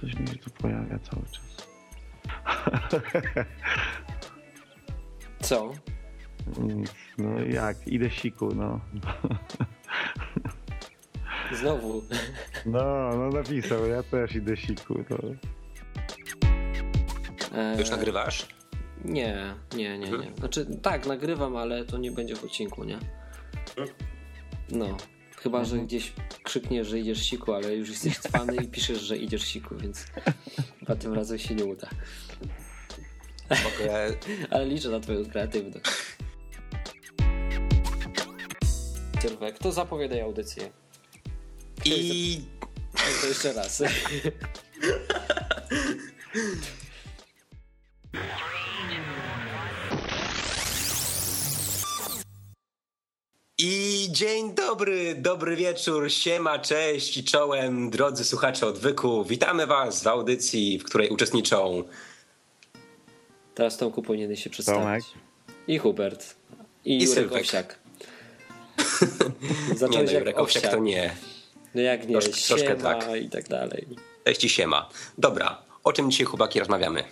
coś mi się tu pojawia cały czas. Co? Nic. No jak? Idę siku, no. Znowu. No, no napisał, ja też idę siku. To... E, Już nagrywasz? Nie, nie, nie, nie. Znaczy tak, nagrywam, ale to nie będzie w odcinku, nie? No. Chyba, że gdzieś krzykniesz, że idziesz siku, ale już jesteś cwany i piszesz, że idziesz siku, więc chyba tym razem się nie uda. Mogę... Ale liczę na twoją kreatywność. Sylwek, to zapowiadaj audycję. I To jeszcze raz. dzień dobry, dobry wieczór, siema, cześć i czołem, drodzy słuchacze odwyku. Witamy Was w audycji, w której uczestniczą Teraz Tomku powinieneś się przedstawić. Tomek. I Hubert. I, I Jurek. Owsiak. Nie no, Jurek Owsiak to nie. No jak nie, Troszkę- troszkę siema tak. i tak dalej. Cześć i siema. Dobra, o czym dzisiaj chłopaki rozmawiamy?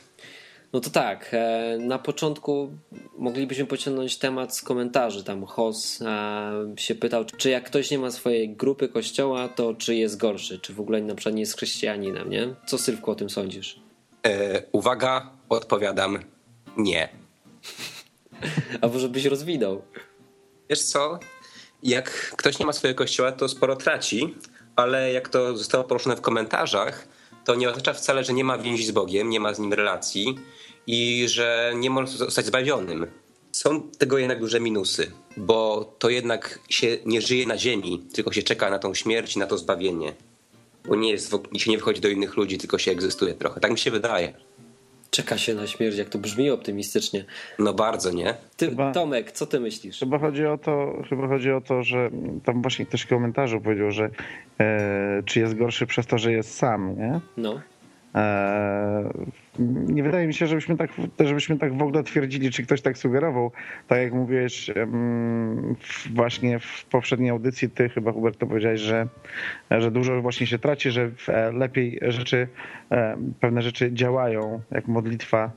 No to tak, e, na początku moglibyśmy pociągnąć temat z komentarzy. Tam Hos e, się pytał, czy jak ktoś nie ma swojej grupy kościoła, to czy jest gorszy, czy w ogóle na przykład nie jest chrześcijaninem, nie? Co Sylwku o tym sądzisz? E, uwaga, odpowiadam nie. A może byś rozwinął? Wiesz co? Jak ktoś nie ma swojego kościoła, to sporo traci, ale jak to zostało poruszone w komentarzach, to nie oznacza wcale, że nie ma więzi z Bogiem, nie ma z nim relacji i że nie może zostać zbawionym. Są tego jednak duże minusy, bo to jednak się nie żyje na ziemi, tylko się czeka na tą śmierć na to zbawienie. Bo nie jest, się nie wychodzi do innych ludzi, tylko się egzystuje trochę. Tak mi się wydaje. Czeka się na śmierć, jak to brzmi optymistycznie. No bardzo, nie? Ty, Chyba- Tomek, co ty myślisz? Chyba chodzi o to, chyba chodzi o to, że tam właśnie ktoś w komentarzu powiedział, że e, czy jest gorszy przez to, że jest sam, nie? No. Eee, nie wydaje mi się, żebyśmy tak, żebyśmy tak w ogóle twierdzili, czy ktoś tak sugerował. Tak jak mówiłeś właśnie w poprzedniej audycji, ty chyba Hubert to powiedziałeś, że, że dużo właśnie się traci, że e, lepiej rzeczy, e, pewne rzeczy działają, jak modlitwa,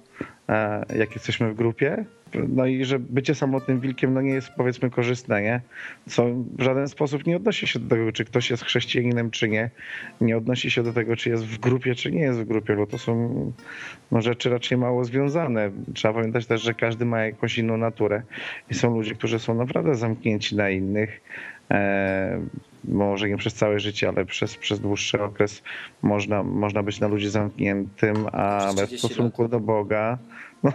e, jak jesteśmy w grupie. No i że bycie samotnym wilkiem no nie jest powiedzmy korzystne, nie? Co w żaden sposób nie odnosi się do tego, czy ktoś jest chrześcijaninem, czy nie. Nie odnosi się do tego, czy jest w grupie, czy nie jest w grupie, bo to są no, rzeczy raczej mało związane. Trzeba pamiętać też, że każdy ma jakąś inną naturę i są ludzie, którzy są naprawdę zamknięci na innych. E, może nie przez całe życie, ale przez, przez dłuższy okres można, można być na ludzi zamkniętym, ale w 30 stosunku do Boga, no,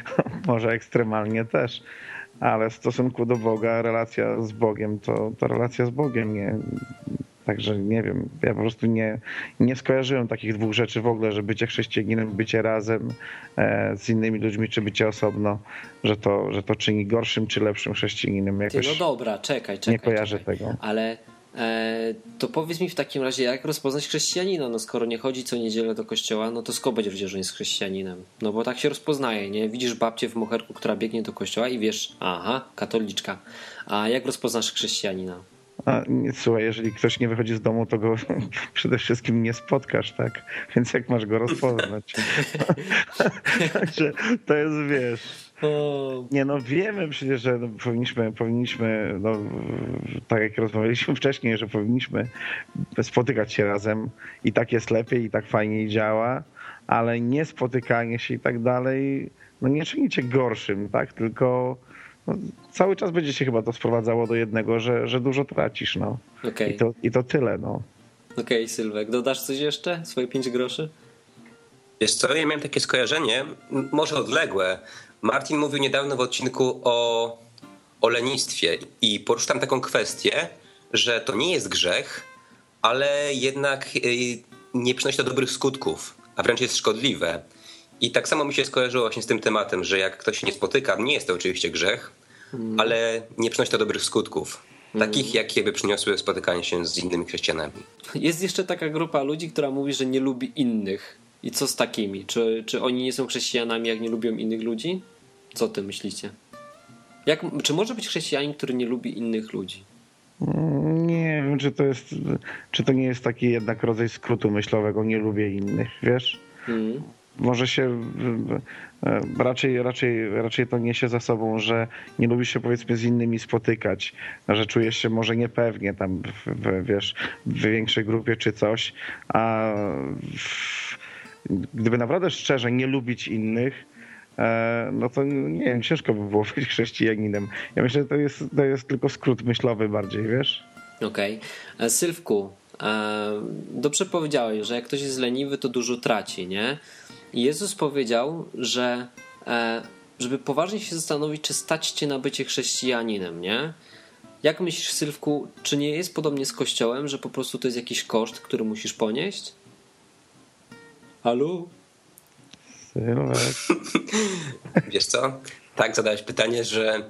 może ekstremalnie też, ale w stosunku do Boga, relacja z Bogiem to, to relacja z Bogiem, nie. Także nie wiem, ja po prostu nie, nie skojarzyłem takich dwóch rzeczy w ogóle, że bycie chrześcijaninem, bycie razem e, z innymi ludźmi, czy bycie osobno, że to, że to czyni gorszym czy lepszym chrześcijaninem. Ty, Jakoś no dobra, czekaj, czekaj. nie kojarzę czekaj. tego. Ale to powiedz mi w takim razie, jak rozpoznać chrześcijanina? No skoro nie chodzi co niedzielę do kościoła, no to skąd będziesz wiedział, że jest chrześcijaninem? No bo tak się rozpoznaje, nie? Widzisz babcię w moherku, która biegnie do kościoła i wiesz, aha, katoliczka. A jak rozpoznasz chrześcijanina? A, nie, słuchaj, jeżeli ktoś nie wychodzi z domu, to go przede wszystkim nie spotkasz, tak? Więc jak masz go rozpoznać? Także to jest, wiesz... Nie no, wiemy przecież, że no, powinniśmy, powinniśmy no, tak jak rozmawialiśmy wcześniej, że powinniśmy spotykać się razem i tak jest lepiej i tak fajniej działa, ale nie spotykanie się i tak dalej, no nie czyni cię gorszym, tak? Tylko no, cały czas będzie się chyba to sprowadzało do jednego, że, że dużo tracisz, no. Okej, I, to, I to tyle, no. okej, Sylwek, dodasz coś jeszcze? Swoje pięć groszy? Wiesz co, ja miałem takie skojarzenie, może odległe. Martin mówił niedawno w odcinku o, o lenistwie i poruszył tam taką kwestię, że to nie jest grzech, ale jednak y, nie przynosi to dobrych skutków, a wręcz jest szkodliwe. I tak samo mi się skojarzyło właśnie z tym tematem, że jak ktoś się nie spotyka, nie jest to oczywiście grzech, ale nie przynosi to dobrych skutków. Takich, jakie by przyniosły spotykanie się z innymi chrześcijanami. Jest jeszcze taka grupa ludzi, która mówi, że nie lubi innych. I co z takimi? Czy, czy oni nie są chrześcijanami, jak nie lubią innych ludzi? Co ty myślicie? Jak, czy może być chrześcijanin, który nie lubi innych ludzi? Mm, Nie, wiem, czy to jest, czy to nie jest taki jednak rodzaj skrótu myślowego, nie lubię innych, wiesz? Mm. Może się raczej, raczej, raczej to niesie za sobą, że nie lubisz się powiedzmy z innymi spotykać, że czujesz się może niepewnie tam, w, w, wiesz, w większej grupie czy coś, a w, gdyby naprawdę szczerze nie lubić innych, e, no to nie wiem, ciężko by było być chrześcijaninem. Ja myślę, że to jest, to jest tylko skrót myślowy bardziej, wiesz? Okej. Okay. E, Sylwku, dobrze powiedziałeś, że jak ktoś jest leniwy, to dużo traci, nie? Jezus powiedział, że e, żeby poważnie się zastanowić, czy stać cię na bycie chrześcijaninem, nie? Jak myślisz, Sylwku, czy nie jest podobnie z Kościołem, że po prostu to jest jakiś koszt, który musisz ponieść? Halo? Sylwek. Wiesz co? Tak zadałeś pytanie, że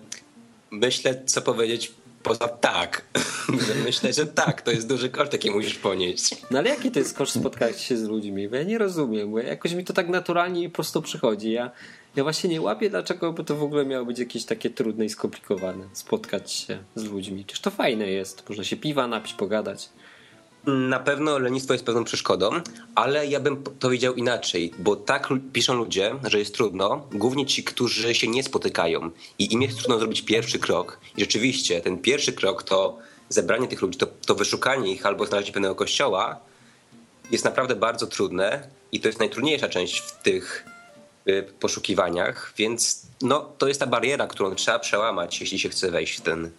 myślę, co powiedzieć poza tak. Myślę, że tak, to jest duży koszt, jaki musisz ponieść. No ale jaki to jest koszt spotkać się z ludźmi? Bo ja nie rozumiem, bo jakoś mi to tak naturalnie i prosto przychodzi. Ja, ja właśnie nie łapię, dlaczego by to w ogóle miało być jakieś takie trudne i skomplikowane. Spotkać się z ludźmi. Czyż to fajne jest. Można się piwa napić, pogadać. Na pewno lenistwo jest pewną przeszkodą, ale ja bym to powiedział inaczej, bo tak piszą ludzie, że jest trudno, głównie ci, którzy się nie spotykają i im jest trudno zrobić pierwszy krok. I rzeczywiście ten pierwszy krok to zebranie tych ludzi, to, to wyszukanie ich albo znalezienie pewnego kościoła jest naprawdę bardzo trudne i to jest najtrudniejsza część w tych y, poszukiwaniach, więc no, to jest ta bariera, którą trzeba przełamać, jeśli się chce wejść w ten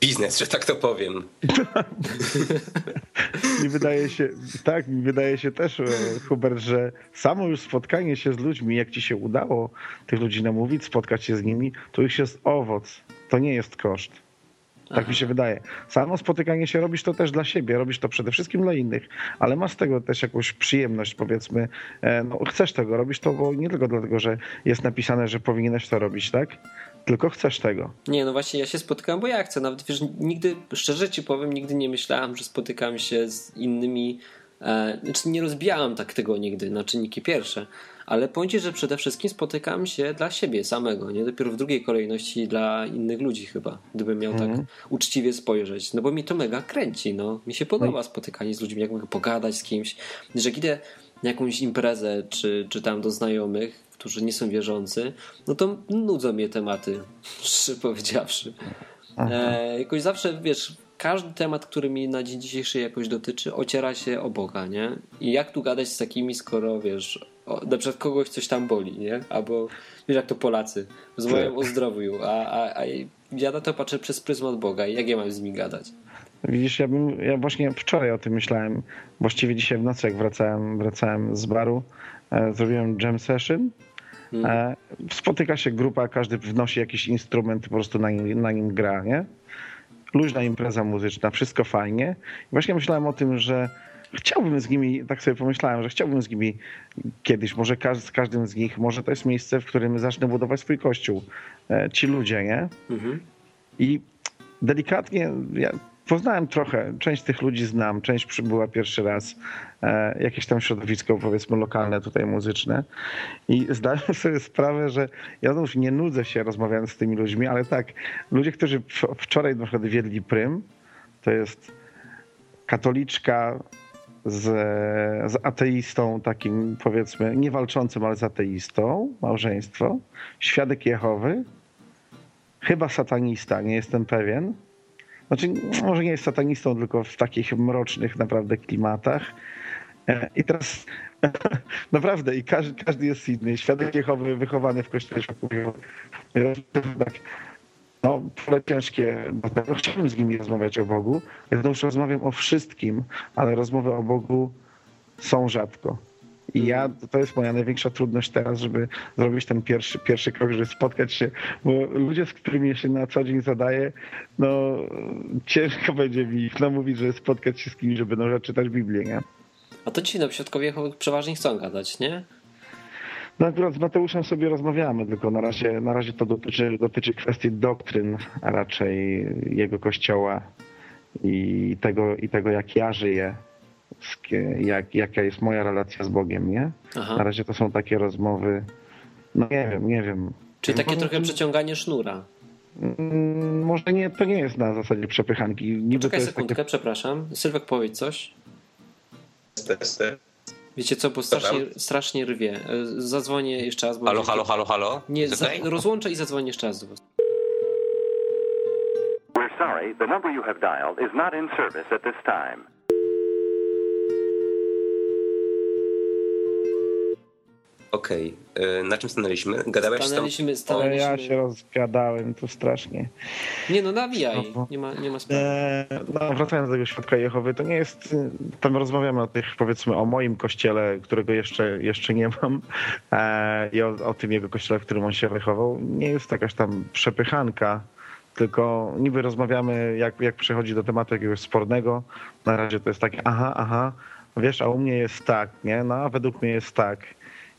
biznes, że tak to powiem. mi wydaje się, tak, mi wydaje się też, e, Hubert, że samo już spotkanie się z ludźmi, jak ci się udało tych ludzi namówić, spotkać się z nimi, to już jest owoc. To nie jest koszt. Tak Aha. mi się wydaje. Samo spotykanie się robisz to też dla siebie, robisz to przede wszystkim dla innych, ale masz z tego też jakąś przyjemność, powiedzmy. E, no, chcesz tego, robisz to, bo nie tylko dlatego, że jest napisane, że powinieneś to robić, tak? Tylko chcesz tego. Nie, no właśnie ja się spotykam, bo ja chcę. Nawet wiesz, nigdy, szczerze ci powiem, nigdy nie myślałem, że spotykam się z innymi. E, znaczy nie rozbijałem tak tego nigdy na czynniki pierwsze, ale powiem że przede wszystkim spotykam się dla siebie samego, nie dopiero w drugiej kolejności dla innych ludzi chyba, gdybym miał tak mhm. uczciwie spojrzeć. No bo mi to mega kręci, no. Mi się podoba no spotykanie z ludźmi, jak mogę pogadać z kimś, że idę na jakąś imprezę, czy, czy tam do znajomych, którzy nie są wierzący, no to nudzą mnie tematy, szczerze powiedziawszy. E, jakoś zawsze, wiesz, każdy temat, który mi na dzień dzisiejszy jakoś dotyczy, ociera się o Boga, nie? I jak tu gadać z takimi, skoro, wiesz, o, na przykład kogoś coś tam boli, nie? Albo, wiesz, jak to Polacy, rozmawiają o zdrowiu, a, a, a ja na to patrzę przez pryzmat Boga i jak ja mam z nimi gadać? Widzisz, ja, bym, ja właśnie wczoraj o tym myślałem, właściwie dzisiaj w nocy, jak wracałem, wracałem z baru, e, zrobiłem jam session Hmm. E, spotyka się grupa, każdy wnosi jakiś instrument, po prostu na nim, na nim gra, nie? Luźna impreza muzyczna, wszystko fajnie. I właśnie myślałem o tym, że chciałbym z nimi, tak sobie pomyślałem, że chciałbym z nimi kiedyś, może z każdym z nich, może to jest miejsce, w którym zacznę budować swój kościół. E, ci ludzie, nie? Mhm. I delikatnie, ja poznałem trochę, część tych ludzi znam, część przybyła pierwszy raz, e, jakieś tam środowisko powiedzmy lokalne tutaj muzyczne. I zdałem sobie sprawę, że ja znów nie nudzę się rozmawiając z tymi ludźmi, ale tak, ludzie, którzy wczoraj na przykład wiedli prym, to jest katoliczka z, z ateistą takim powiedzmy, nie walczącym, ale z ateistą, małżeństwo, świadek Jehowy, chyba satanista, nie jestem pewien, znaczy, może nie jest satanistą, tylko w takich mrocznych naprawdę klimatach. E, I teraz naprawdę, i każdy, każdy jest inny. Świadek Jehowy wychowany w kościele mówił, tak, no, pole ciężkie, dlatego chciałbym z nimi rozmawiać o Bogu. Ja już rozmawiam o wszystkim, ale rozmowy o Bogu są rzadko. I ja, to jest moja największa trudność teraz, żeby zrobić ten pierwszy, pierwszy krok, żeby spotkać się, bo ludzie, z którymi się na co dzień zadaję, no ciężko będzie mi ich namówić, żeby spotkać się z kimś, żeby no, czytać Biblię, nie? A to ci na świadkowie przeważnie chcą gadać, nie? No akurat z Mateuszem sobie rozmawiamy, tylko na razie, na razie to dotyczy, dotyczy kwestii doktryn, a raczej jego kościoła i tego, i tego jak ja żyję jak, jaka jest moja relacja z Bogiem, nie? Aha. Na razie to są takie rozmowy, no nie wiem, nie wiem. Czyli takie trochę przeciąganie sznura. Mm, może nie, to nie jest na zasadzie przepychanki. Niby Czekaj to jest sekundkę, takie... przepraszam. Sylwek, powiedz coś. Testy. Wiecie co, bo strasznie, strasznie rwie. E, Zadzwonię jeszcze raz. Bo Halo, halo, halo, halo? Nie, za, rozłączę i zadzwonię jeszcze raz do was. We're sorry, the number you have dialed is not in service at this time. Okej, y, na czym stanęliśmy? Gadałeś tam... Stanęliśmy, Ale stanęliśmy... ja się rozgadałem tu strasznie. Nie no, nawijaj. No. Nie ma, nie ma sprawy. E, no, wracając do tego świadka Jehowy, to nie jest, tam rozmawiamy o tych, powiedzmy, o moim kościele, którego jeszcze, jeszcze nie mam e, i o, o tym jego kościele, w którym on się wychował. Nie jest jakaś tam przepychanka, tylko niby rozmawiamy, jak, jak przechodzi do tematu jakiegoś spornego. Na razie to jest takie, aha, aha, wiesz, a u mnie jest tak, nie? No, a według mnie jest tak.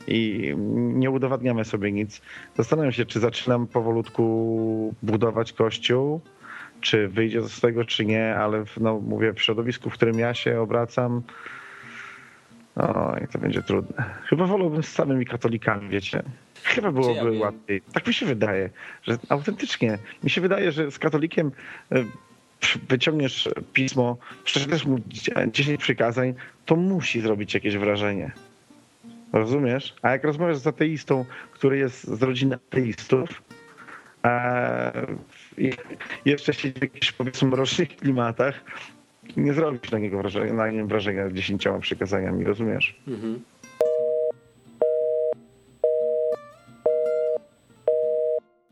I nie udowadniamy sobie nic. Zastanawiam się, czy zaczynam powolutku budować kościół, czy wyjdzie z tego, czy nie, ale w, no, mówię, w środowisku, w którym ja się obracam, no i to będzie trudne. Chyba wolałbym z samymi katolikami, wiecie. Chyba ja byłoby wiem. łatwiej. Tak mi się wydaje, że autentycznie. Mi się wydaje, że z katolikiem e, wyciągniesz pismo, przeczytasz mu 10 przykazań, to musi zrobić jakieś wrażenie. Rozumiesz? A jak rozmawiasz z ateistą, który jest z rodziny ateistów, i jeszcze siedzi w jakichś powiedzmy mrocznych klimatach, nie zrobisz na niego wrażenia, na nim wrażenia dziesięcioma przykazaniami, rozumiesz? Mhm.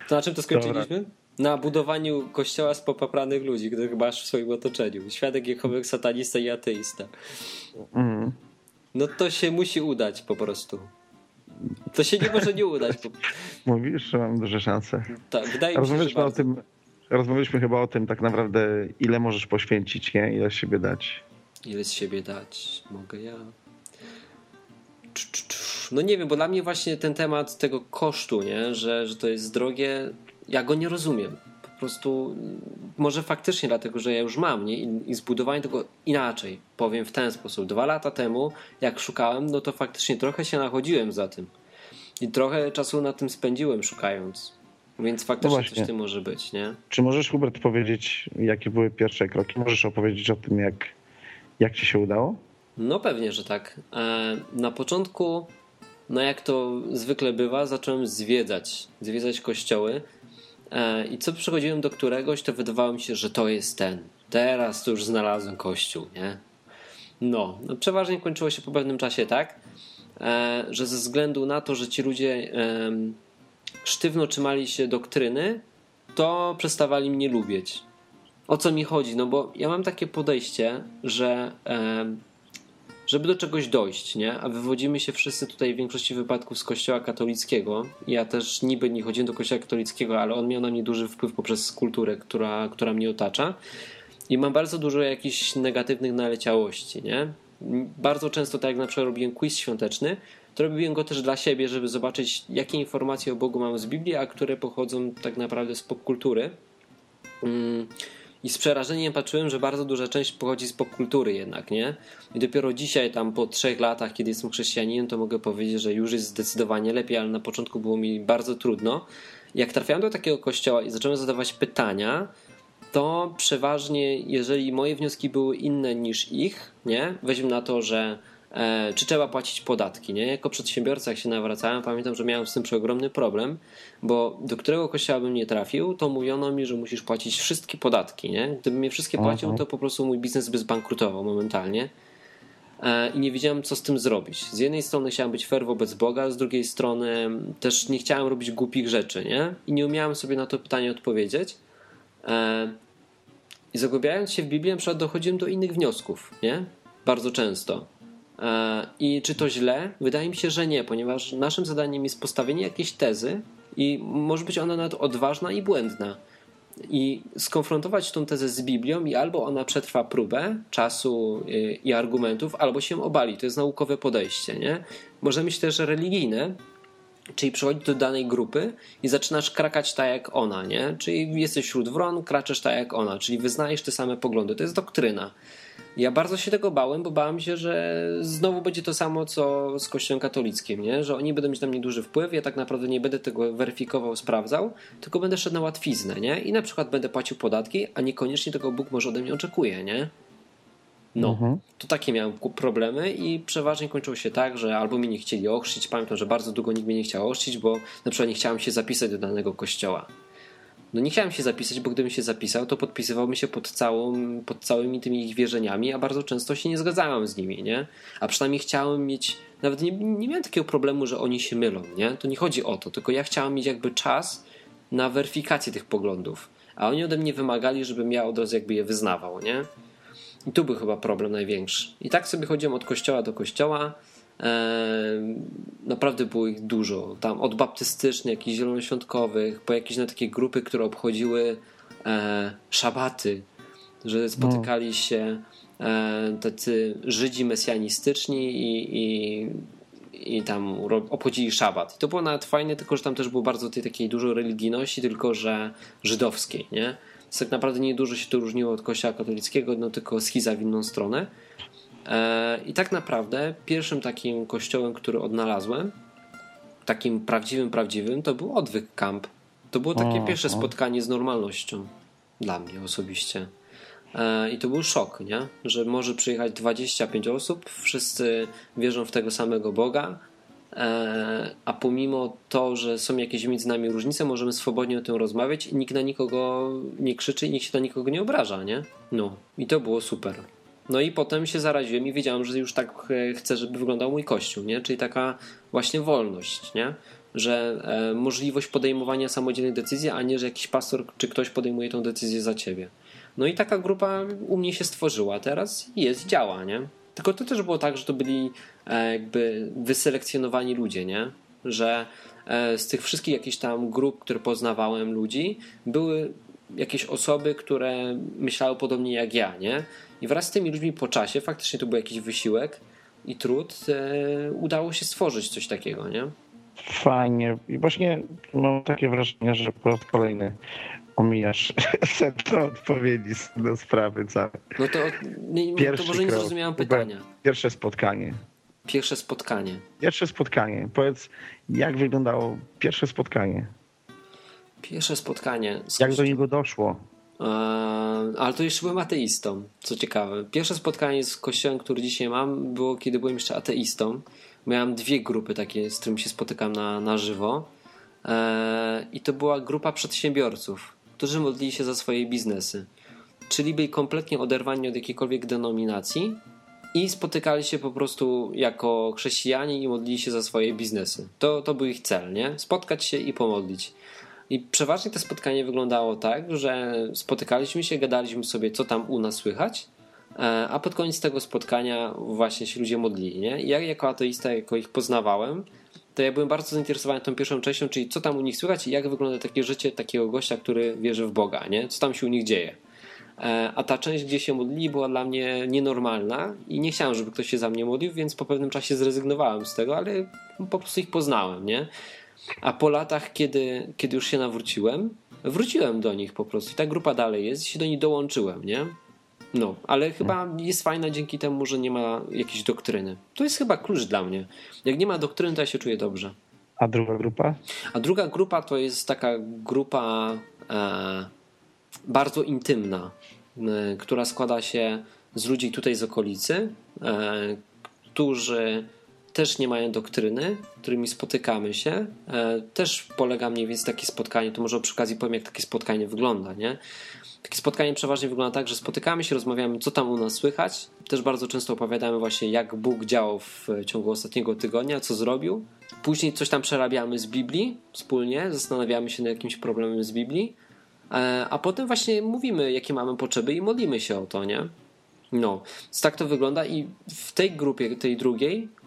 To na czym to skończyliśmy? Na budowaniu kościoła z popapranych ludzi, których masz w swoim otoczeniu. Świadek Jehowych, satanista i ateista. Mhm. No to się musi udać po prostu. To się nie może nie udać. Bo, Mówisz, że mam duże szanse. tak, wydaje mi się, że Rozmawialiśmy o tym, rozmawialiśmy chyba o tym tak naprawdę, ile możesz poświęcić, nie? Ile z siebie dać. Ile z siebie dać mogę ja? No nie wiem, bo dla mnie właśnie ten temat tego kosztu, nie? Że, że to jest drogie, ja go nie rozumiem. Po prostu mm, może faktycznie dlatego, że ja już mam, nie? I, i zbudowanie tego inaczej. Powiem w ten sposób. Dwa lata temu, jak szukałem, no to faktycznie trochę się nachodziłem za tym. I trochę czasu na tym spędziłem szukając. Więc faktycznie właśnie. coś tym może być, nie? Czy możesz, Hubert, powiedzieć, jakie były pierwsze kroki? Możesz opowiedzieć o tym, jak, jak ci się udało? No pewnie, że tak. E, Na początku, no jak to zwykle bywa, zacząłem zwiedzać, zwiedzać kościoły i co przychodziłem do któregoś, to wydawało mi się, że to jest ten. Teraz to już znalazłem kościół, nie? No, no przeważnie kończyło się po pewnym czasie tak, e, że ze względu na to, że ci ludzie sztywno trzymali się doktryny, to przestawali mnie lubić. O co mi chodzi? No bo ja mam takie podejście, że żeby do czegoś dojść, nie? A wywodzimy się wszyscy tutaj w większości wypadków z kościoła katolickiego. Ja też niby nie chodziłem do kościoła katolickiego, ale on miał na mnie duży wpływ poprzez kulturę, która, która mnie otacza. I mam bardzo dużo jakichś negatywnych naleciałości, nie? Bardzo często, tak jak na przykład robiłem quiz świąteczny, to robiłem go też dla siebie, żeby zobaczyć, jakie informacje o Bogu mam z Biblii, a które pochodzą tak naprawdę z popkultury. Mm. I z przerażeniem patrzyłem, że bardzo duża część pochodzi z popkultury jednak, nie? I dopiero dzisiaj, tam po trzech latach, kiedy jestem chrześcijaninem, to mogę powiedzieć, że już jest zdecydowanie lepiej, ale na początku było mi bardzo trudno. Jak trafiałem do takiego kościoła i zacząłem zadawać pytania, to przeważnie, jeżeli moje wnioski były inne niż ich, nie? Weźmy na to, że czy trzeba płacić podatki, nie? Jako przedsiębiorca, jak się nawracałem, pamiętam, że miałem z tym przeogromny problem, bo do którego kościoła bym nie trafił, to mówiono mi, że musisz płacić wszystkie podatki, nie? Gdybym je wszystkie płacił, to po prostu mój biznes by zbankrutował momentalnie. E, I nie wiedziałem, co z tym zrobić. Z jednej strony chciałem być fair wobec Boga, z drugiej strony też nie chciałem robić głupich rzeczy, nie? I nie umiałem sobie na to pytanie odpowiedzieć. E, I zagłębiając się w Biblię, na przykład dochodziłem do innych wniosków, nie? Bardzo często. E, I czy to źle? Wydaje mi się, że nie, ponieważ naszym zadaniem jest postawienie jakiejś tezy i może być ona nawet odważna i błędna. I skonfrontować tą tezę z Biblią i albo ona przetrwa próbę czasu y, i argumentów, albo się obali. To jest naukowe podejście, nie? Może być też religijne, Czyli przychodzisz do danej grupy i zaczynasz krakać tak jak ona, nie? Czyli jesteś wśród wron, kraczesz tak jak ona, czyli wyznajesz te same poglądy. To jest doktryna. Ja bardzo się tego bałem, bo bałem się, że znowu będzie to samo, co z Kościołem katolickim, nie? że oni będą mieć na mnie duży wpływ, ja tak naprawdę nie będę tego weryfikował, sprawdzał, tylko będę szedł na łatwiznę nie? i na przykład będę płacił podatki, a niekoniecznie tego Bóg może ode mnie oczekuje. Nie? No, mhm. to takie miałem problemy i przeważnie kończyło się tak, że albo mnie nie chcieli ochrzcić. Pamiętam, że bardzo długo nikt mnie nie chciał ochrzcić, bo na przykład nie chciałem się zapisać do danego kościoła. No nie chciałem się zapisać, bo gdybym się zapisał, to podpisywałbym się pod, całą, pod całymi tymi ich wierzeniami, a bardzo często się nie zgadzałem z nimi, nie? A przynajmniej chciałem mieć, nawet nie, nie miałem takiego problemu, że oni się mylą, nie? To nie chodzi o to, tylko ja chciałem mieć jakby czas na weryfikację tych poglądów, a oni ode mnie wymagali, żebym ja od razu jakby je wyznawał, nie? I tu był chyba problem największy. I tak sobie chodziłem od kościoła do kościoła, naprawdę było ich dużo. Tam od baptystycznych, jakichś zielonoświątkowych, po jakieś na takie grupy, które obchodziły e, szabaty, że spotykali no. się e, tacy Żydzi mesjanistyczni i, i, i tam obchodzili szabat. I to było nawet fajne, tylko że tam też było bardzo tej takiej dużo religijności, tylko że żydowskiej, nie? Więc tak naprawdę nie dużo się to różniło od kościoła katolickiego, no tylko schiza w inną stronę. E, I tak naprawdę pierwszym takim kościołem, który odnalazłem, takim prawdziwym, prawdziwym, to był odwyk camp. To było takie pierwsze spotkanie z normalnością dla mnie osobiście. E, I to był szok, nie? że może przyjechać 25 osób, wszyscy wierzą w tego samego Boga, e, a pomimo to, że są jakieś między nami różnice, możemy swobodnie o tym rozmawiać i nikt na nikogo nie krzyczy i nikt się na nikogo nie obraża, nie? No, i to było super. No i potem się zaraziłem i wiedziałem, że już tak e, chcę, żeby wyglądał mój kościół, nie? Czyli taka właśnie wolność, nie? Że e, możliwość podejmowania samodzielnych decyzji, a nie, że jakiś pastor czy ktoś podejmuje tą decyzję za ciebie. No i taka grupa u mnie się stworzyła teraz i jest, działa, nie? Tylko to też było tak, że to byli e, jakby wyselekcjonowani ludzie, nie? Że e, z tych wszystkich jakichś tam grup, które poznawałem ludzi, były jakieś osoby, które myślały podobnie jak ja, nie? I wraz z tymi ludźmi po czasie, faktycznie to był jakiś wysiłek i trud, e, udało się stworzyć coś takiego, nie? Fajnie. I właśnie mam takie wrażenie, że po raz kolejny omijasz setno odpowiedzi do sprawy całej. No to, nie, Pierwszy to może nie zrozumiałem pytania. Pierwsze spotkanie. Pierwsze spotkanie. Pierwsze spotkanie. Powiedz, jak wyglądało pierwsze spotkanie? Pierwsze spotkanie. Jak do niego doszło? Eee, ale to jeszcze byłem ateistą, co ciekawe. Pierwsze spotkanie z kościołem, który dzisiaj mam, było kiedy byłem jeszcze ateistą. Miałem dwie grupy takie, z którymi się spotykam na, na żywo. Eee, I to była grupa przedsiębiorców, którzy modlili się za swoje biznesy. Czyli byli kompletnie oderwani od jakiejkolwiek denominacji i spotykali się po prostu jako chrześcijanie i modlili się za swoje biznesy. To, to był ich cel, nie? Spotkać się i pomodlić. I przeważnie to spotkanie wyglądało tak, że spotykaliśmy się, gadaliśmy sobie, co tam u nas słychać, e, a pod koniec tego spotkania właśnie się ludzie modlili. Nie? Ja jako ateista, jako ich poznawałem, to ja byłem bardzo zainteresowany tą pierwszą częścią, czyli co tam u nich słychać i jak wygląda takie życie takiego gościa, który wierzy w Boga, nie? co tam się u nich dzieje. E, a ta część, gdzie się modlili, była dla mnie nienormalna i nie chciałem, żeby ktoś się za mnie modlił, więc po pewnym czasie zrezygnowałem z tego, ale po prostu ich poznałem, nie? A po latach, kiedy, kiedy już się nawróciłem, wróciłem do nich po prostu. I ta grupa dalej jest i się do nich dołączyłem, nie? No, ale chyba jest fajna dzięki temu, że nie ma jakiejś doktryny. To jest chyba klucz dla mnie. Jak nie ma doktryny, to ja się czuję dobrze. A druga grupa? A druga grupa to jest taka grupa e, bardzo intymna, e, która składa się z ludzi tutaj z okolicy, e, którzy też nie mają doktryny, którymi spotykamy się. E, też polega mniej więcej takie spotkanie, to może przy okazji powiem, jak takie spotkanie wygląda, nie? Takie spotkanie przeważnie wygląda tak, że spotykamy się, rozmawiamy, co tam u nas słychać. Też bardzo często opowiadamy właśnie, jak Bóg działał w ciągu ostatniego tygodnia, co zrobił. Później coś tam przerabiamy z Biblii wspólnie, zastanawiamy się nad jakimś problemem z Biblii. E, a potem właśnie mówimy, jakie mamy potrzeby i modlimy się o to, nie? No, więc tak to wygląda i w tej grupie, tej drugiej, E,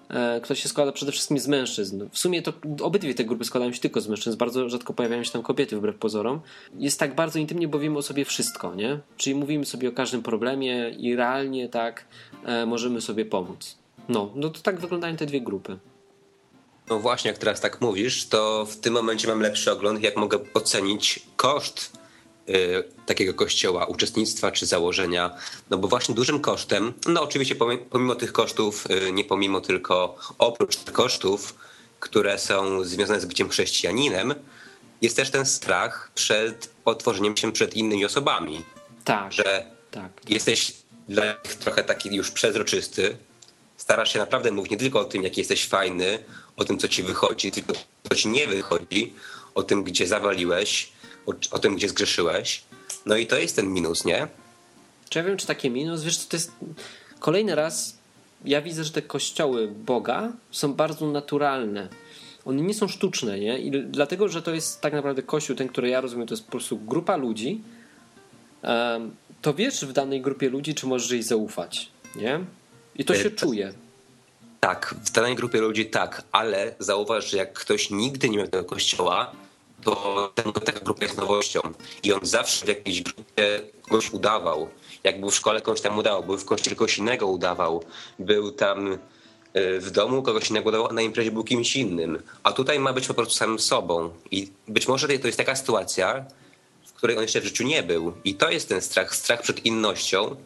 która się składa przede wszystkim z mężczyzn. W sumie to obydwie te grupy składają się tylko z mężczyzn, bardzo rzadko pojawiają się tam kobiety wbrew pozorom. Jest tak bardzo intymnie, bo wiemy o sobie wszystko, nie? Czyli mówimy sobie o każdym problemie i realnie tak e, możemy sobie pomóc. No, no to tak wyglądają te dwie grupy. No właśnie, jak teraz tak mówisz, to w tym momencie mam lepszy ogląd, jak mogę ocenić koszt takiego kościoła, uczestnictwa czy założenia, no bo właśnie dużym kosztem, no oczywiście pomimo, pomimo tych kosztów, y, nie pomimo tylko oprócz tych kosztów, które są związane z byciem chrześcijaninem, jest też ten strach przed otworzeniem się przed innymi osobami. Tak. Że tak. jesteś dla nich trochę taki już przezroczysty, starasz się naprawdę mówić nie tylko o tym, jaki jesteś fajny, o tym, co ci wychodzi, tylko co ci nie wychodzi, o tym, gdzie zawaliłeś, o, o tym, gdzie zgrzeszyłeś. No i to jest ten minus, nie? Czy ja wiem, czy takie minus? Wiesz, to jest kolejny raz ja widzę, że te kościoły Boga są bardzo naturalne. One nie są sztuczne, nie? I dlatego, że to jest tak naprawdę kościół, ten, który ja rozumiem, to jest po prostu grupa ludzi, to wiesz w danej grupie ludzi, czy możesz jej zaufać, nie? I to się czuje. Tak, w danej grupie ludzi tak, ale zauważ, że jak ktoś nigdy nie miał tego kościoła, to ten, taka grupa jest nowością. I on zawsze w jakiejś grupie kogoś udawał. Jak był w szkole, kogoś tam udawał, był w kościele kogoś innego udawał, był tam y, w domu, kogoś innego udawał, a na imprezie był kimś innym. A tutaj ma być po prostu samym sobą. I być może to jest taka sytuacja, w której on jeszcze w życiu nie był. I to jest ten strach, strach przed innością,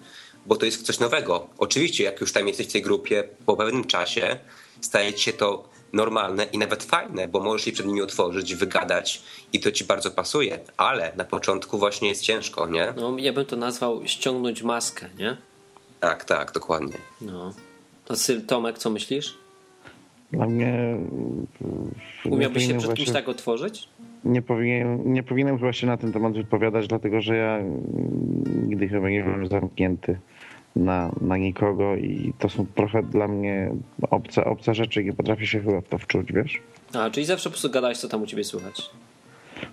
bo to jest coś nowego. Oczywiście, jak już tam jesteś w tej grupie po pewnym czasie, staje się to normalne i nawet fajne, bo możesz się przed nimi otworzyć, wygadać i to ci bardzo pasuje, ale na początku właśnie jest ciężko, nie? No, ja bym to nazwał ściągnąć maskę, nie? Tak, tak, dokładnie. No. A Syl, Tomek, co myślisz? Dla mnie... Umiałbyś się przed kimś tak otworzyć? Nie, powinien, nie powinienem chyba się na ten temat wypowiadać, dlatego że ja nigdy chyba nie byłem zamknięty na, na nikogo i to są trochę dla mnie obce, obce rzeczy nie potrafię się chyba w to wczuć, wiesz? A, czyli zawsze po prostu gadałeś, co tam u ciebie słychać.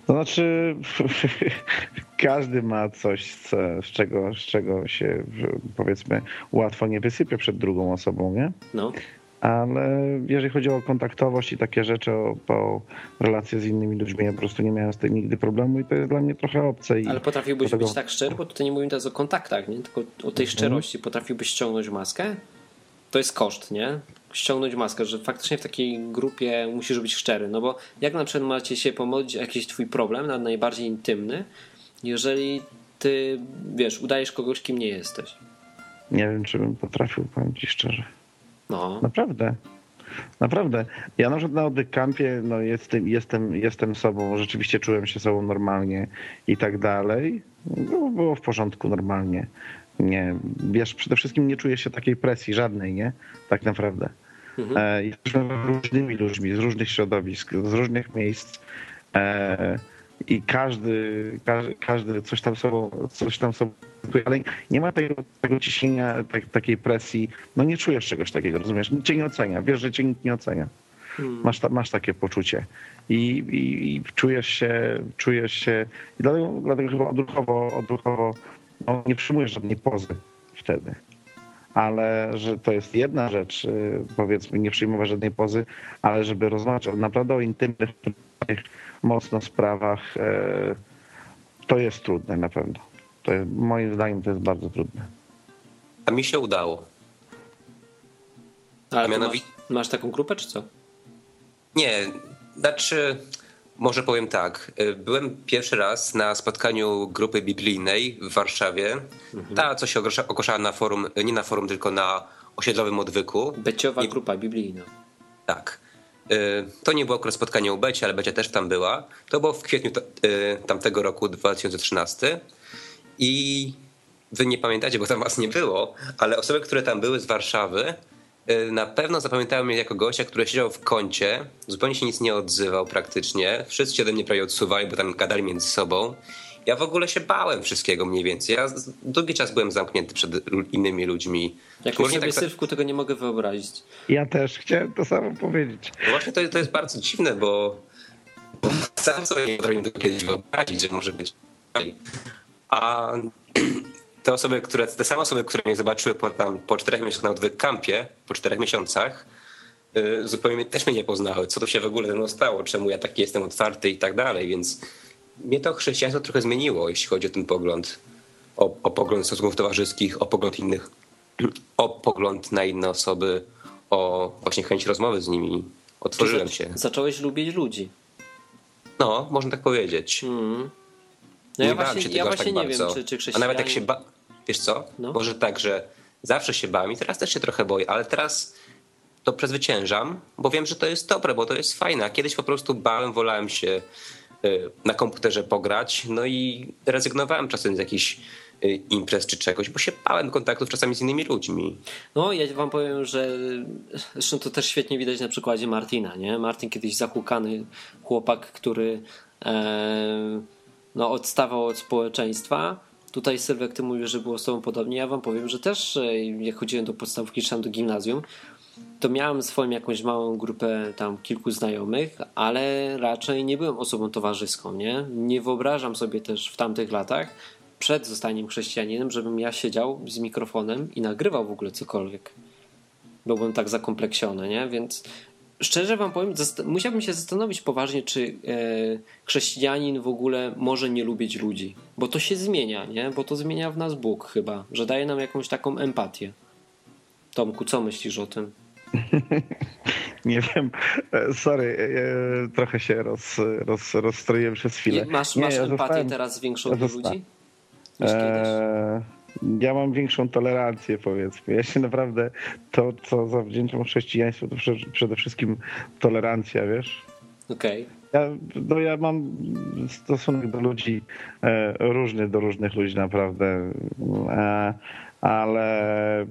To znaczy, każdy ma coś, co, z, czego, z czego się powiedzmy łatwo nie wysypie przed drugą osobą, nie? No ale jeżeli chodzi o kontaktowość i takie rzeczy, o, o relacje z innymi ludźmi, ja po prostu nie miałem z tym nigdy problemu i to jest dla mnie trochę obce. ale potrafiłbyś być tak szczery, bo tutaj nie mówimy teraz o kontaktach, nie? tylko o tej szczerości. Potrafiłbyś ściągnąć maskę? To jest koszt, nie? Ściągnąć maskę, że faktycznie w takiej grupie musisz być szczery, no bo jak na przykład macie się pomodlić jakiś twój problem, nawet najbardziej intymny, jeżeli ty, wiesz, udajesz kogoś, kim nie jesteś. Nie wiem, czy bym potrafił, powiem ci szczerze. No. Naprawdę. Naprawdę. Ja na przykład na Odykampie no jestem, jestem, jestem sobą, rzeczywiście czułem się sobą normalnie i tak dalej. Było, było w porządku normalnie. Nie, wiesz, przede wszystkim nie czuję się takiej presji żadnej, nie? Tak naprawdę. Mhm. E, jesteśmy różnymi ludźmi z różnych środowisk, z różnych miejsc. E, i każdy, każdy, każdy coś tam sobą, coś tam sobą ale nie ma tego, tego ciśnienia, tak, takiej presji. No nie czujesz czegoś takiego, rozumiesz? Nikt cię nie ocenia, wiesz, że cię nikt nie ocenia. Hmm. Masz, ta, masz takie poczucie I, i, i, czujesz się, czujesz się i dlatego, dlatego chyba odruchowo, odruchowo no, nie przyjmujesz żadnej pozy wtedy. Ale że to jest jedna rzecz, y, powiedzmy, nie przyjmować żadnej pozy, ale żeby rozmawiać naprawdę o intymnych mocno sprawach, e, to jest trudne na pewno. To jest, moim zdaniem to jest bardzo trudne. A mi się udało. Ale mianowicie... masz, masz taką grupę, czy co? Nie, znaczy, może powiem tak. E, byłem pierwszy raz na spotkaniu grupy biblijnej w Warszawie. Mhm. Ta, co się ogłaszała na forum, nie na forum, tylko na osiedlowym odwyku. Beciowa I... grupa biblijna. Tak. Y, to nie było akurat spotkanie u Beci, ale Becia też tam była. To było w kwietniu y, tamtego roku 2013 i wy nie pamiętacie, bo tam was nie było, ale osoby, które tam były z Warszawy y, na pewno zapamiętają mnie jako gościa, który siedział w kącie, zupełnie się nic nie odzywał praktycznie. Wszyscy się ode mnie prawie odsuwali, bo tam gadali między sobą. Ja w ogóle się bałem wszystkiego mniej więcej. Ja długi czas byłem zamknięty przed innymi ludźmi. Jak już nie tak... Sylwku, tego nie mogę wyobrazić. Ja też chciałem to samo powiedzieć. No właśnie to, to jest bardzo dziwne, bo, bo sam sobie nie potrafię tego kiedyś wyobrazić, że może być. A te osoby, które, te same osoby, które mnie zobaczyły po, tam, po czterech miesiącach na odwyk kampie, po czterech miesiącach, yy, zupełnie też mnie nie poznały. Co to się w ogóle ze mną stało, czemu ja taki jestem otwarty i tak dalej, więc mnie to chrześcijaństwo trochę zmieniło, jeśli chodzi o ten pogląd, o, o pogląd stosunków towarzyskich, o pogląd innych, o pogląd na inne osoby, o właśnie chęć rozmowy z nimi. Otworzyłem się. Zacząłeś lubić ludzi. No, można tak powiedzieć. Mm. No ja nie bałem właśnie- się ja tego aż właśnie tak nie wiem, bardzo. czy- czy A nawet jak chrześcijanie- się ba... Wiesz co? No. Może tak, że zawsze się bałem i teraz też się trochę boję, ale teraz to przezwyciężam, bo wiem, że to jest dobre, bo to jest fajne. A kiedyś po prostu bałem, wolałem się na komputerze pograć, no i rezygnowałem czasem z jakichś y, imprez czy czegoś, bo się bałem kontaktów czasami z innymi ludźmi. No, ja wam powiem, że zresztą to też świetnie widać na przykładzie Martina, nie? Martin kiedyś zahukany chłopak, który e, no, odstawał od społeczeństwa. Tutaj Sylwek, ty mówisz, że było z tobą podobnie. Ja wam powiem, że też e, jak chodziłem do podstawówki czy do gimnazjum, to miałem swoją jakąś małą grupę tam kilku znajomych, ale raczej nie byłem osobą towarzyską, nie? Nie wyobrażam sobie też w tamtych latach, przed zostaniem chrześcijaninem, żebym ja siedział z mikrofonem i nagrywał w ogóle cokolwiek. Byłbym tak zakompleksiony, nie? Więc szczerze wam powiem, musiałbym się zastanowić poważnie, czy e, chrześcijanin w ogóle może nie lubić ludzi. Bo to się zmienia, nie? Bo to zmienia w nas Bóg chyba, że daje nam jakąś taką empatię. Tomku, co myślisz o tym? Nie wiem, e, sorry, e, trochę się roz, roz, rozstroiłem przez chwilę. Masz, Nie, masz ja empatię zostałem- teraz większą do ludzi? E, ja mam większą tolerancję, powiedzmy. Ja się naprawdę to, co zawdzięczam chrześcijaństwu, to prze- przede wszystkim tolerancja, wiesz? Okej. Ja, no ja mam stosunek do ludzi e, różny do różnych ludzi naprawdę, e, ale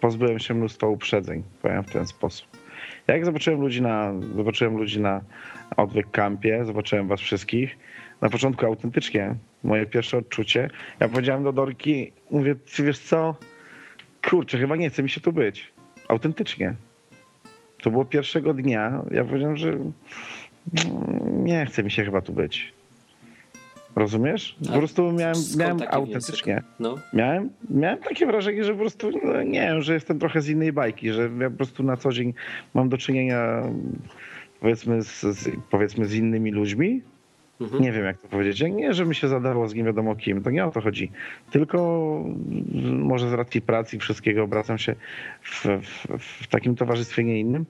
pozbyłem się mnóstwa uprzedzeń, powiem w ten sposób. Jak zobaczyłem ludzi na, zobaczyłem ludzi na odwyk kampie, zobaczyłem was wszystkich, na początku autentycznie, moje pierwsze odczucie, ja powiedziałem do Dorki, mówię, wiesz co, kurczę, chyba nie chce mi się tu być. Autentycznie. To było pierwszego dnia, ja powiedziałem, że Mm, nie chce mi się chyba tu być. Rozumiesz? Po A prostu miałem, miałem autentycznie. No. Miałem, miałem takie wrażenie, że po prostu no, nie wiem, że jestem trochę z innej bajki, że ja po prostu na co dzień mam do czynienia powiedzmy z, z, powiedzmy z innymi ludźmi. Mhm. Nie wiem, jak to powiedzieć. Nie, że mi się zadarło z nie wiadomo kim, to nie o to chodzi. Tylko może z racji pracy i wszystkiego obracam się w, w, w takim towarzystwie nie innym.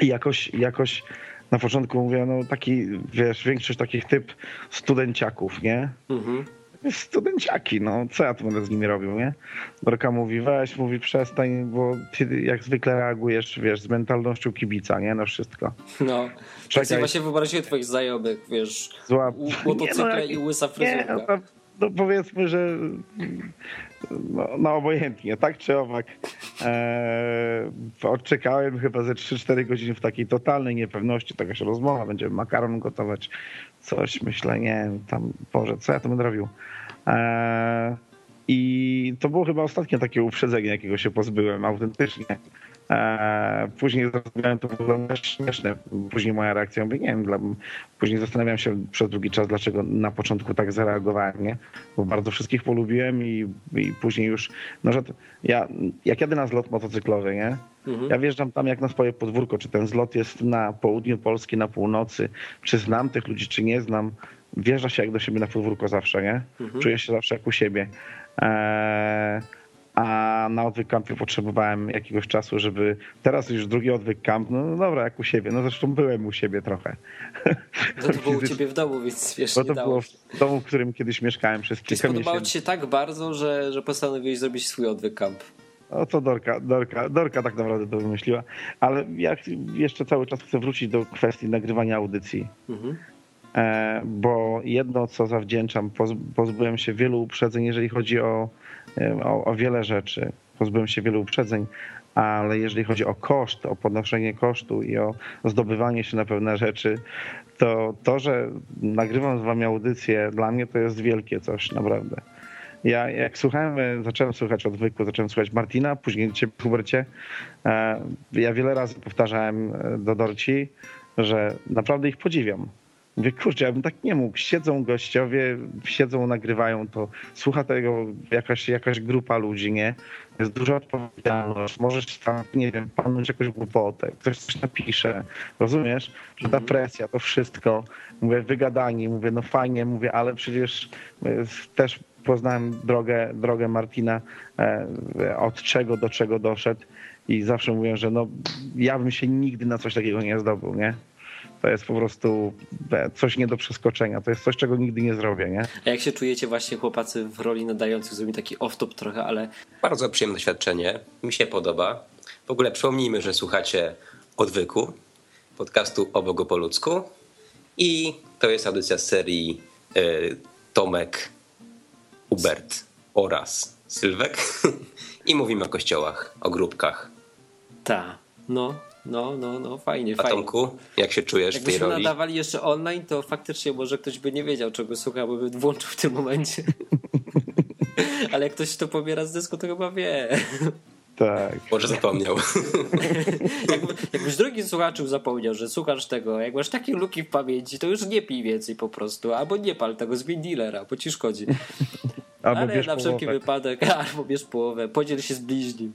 I jakoś, jakoś na początku mówię, no taki, wiesz, większość takich typ studenciaków, nie? Mhm. Studenciaki, no co ja tu będę z nimi robił, nie? Dorka mówi, weź, mówi, przestań, bo ty jak zwykle reagujesz, wiesz, z mentalnością kibica, nie? Na wszystko. No. Tak Czekaj. sobie właśnie wyobraziłem twoich znajomych, wiesz, Zła... u- motocykle jak- i łysa Nie, fryzurka. no, to, no powiedzmy, że no, no obojętnie, tak czy owak. Eee, odczekałem chyba ze 3-4 godziny w takiej totalnej niepewności, taka się rozmowa, będziemy makaron gotować, coś, myślę, nie tam, Boże, co ja tu będę robił. Eee, I to było chyba ostatnie takie uprzedzenie, jakiego się pozbyłem, autentycznie. Eee, Później zrozumiałem, to było śmieszne. Później moja reakcja, mówię, nie wiem, dla, później zastanawiałem się przez długi czas, dlaczego na początku tak zareagowałem, nie? Bo bardzo wszystkich polubiłem i, i później już, no że ja, jak jadę na zlot motocyklowy, nie? Mhm. Ja wjeżdżam tam jak na swoje podwórko, czy ten zlot jest na południu Polski, na północy, czy znam tych ludzi, czy nie znam. Wjeżdża się jak do siebie na podwórko zawsze, nie? Mhm. Czuję się zawsze jak u siebie. Eee, a na odwyk kampie potrzebowałem jakiegoś czasu, żeby teraz już drugi odwyk kamp, no, no dobra, jak u siebie. No zresztą byłem u siebie trochę. No to było u ciebie w domu, więc wiesz, Bo to dało było w domu, w którym kiedyś mieszkałem przez Czyli kilka spodobało miesięcy. ci się tak bardzo, że, że postanowiłeś zrobić swój odwyk camp. No to Dorka, Dorka, Dorka tak naprawdę to wymyśliła. Ale ja jeszcze cały czas chcę wrócić do kwestii nagrywania audycji. Mhm. E, bo jedno, co zawdzięczam, poz, pozbyłem się wielu uprzedzeń, jeżeli chodzi o, o, o wiele rzeczy. Pozbyłem się wielu uprzedzeń, ale jeżeli chodzi o koszt, o podnoszenie kosztu i o zdobywanie się na pewne rzeczy, to to, że nagrywam z wami audycję, dla mnie to jest wielkie coś, naprawdę. Ja jak słuchałem, e, zacząłem słuchać odwyku, zacząłem słuchać Martina, później ciebie, Hubercie. e, Ja wiele razy powtarzałem e, do Dorci, że naprawdę ich podziwiam. Mówię, kurczę, ja bym tak nie mógł. Siedzą gościowie, siedzą, nagrywają to, słucha tego jakaś, jakaś grupa ludzi, nie? Jest duża odpowiedzialność, możesz tam, nie wiem, panąć jakąś głupotę, ktoś coś napisze, rozumiesz? Że ta presja, to wszystko, mówię, wygadani, mówię, no fajnie, mówię, ale przecież e, też poznałem drogę, drogę Martina, e, od czego do czego doszedł i zawsze mówię, że no ja bym się nigdy na coś takiego nie zdobył, nie? To jest po prostu coś nie do przeskoczenia. To jest coś, czego nigdy nie zrobię, nie? A jak się czujecie właśnie chłopacy w roli nadających? Zrobimy taki off-top trochę, ale Bardzo przyjemne doświadczenie. Mi się podoba. W ogóle przypomnijmy, że słuchacie Odwyku, podcastu o Bogu po ludzku. I to jest audycja z serii y, Tomek, Hubert oraz Sylwek. I mówimy o kościołach, o grupkach. ta, no, no, no, no, fajnie, A fajnie. Tomku, jak się czujesz w tej Jakbyśmy roli? nadawali jeszcze online, to faktycznie może ktoś by nie wiedział, czego słucha, bo by włączył w tym momencie. Ale jak ktoś to pobiera z dysku, to chyba wie. Tak. Może zapomniał. Jakby, jakbyś drugi słuchaczu zapomniał, że słuchasz tego, jak masz takie luki w pamięci, to już nie pij więcej po prostu, albo nie pal tego, zmień dealera, bo ci szkodzi. Albo Ale na wszelki połowę. wypadek, albo bierz połowę, podziel się z bliźnim.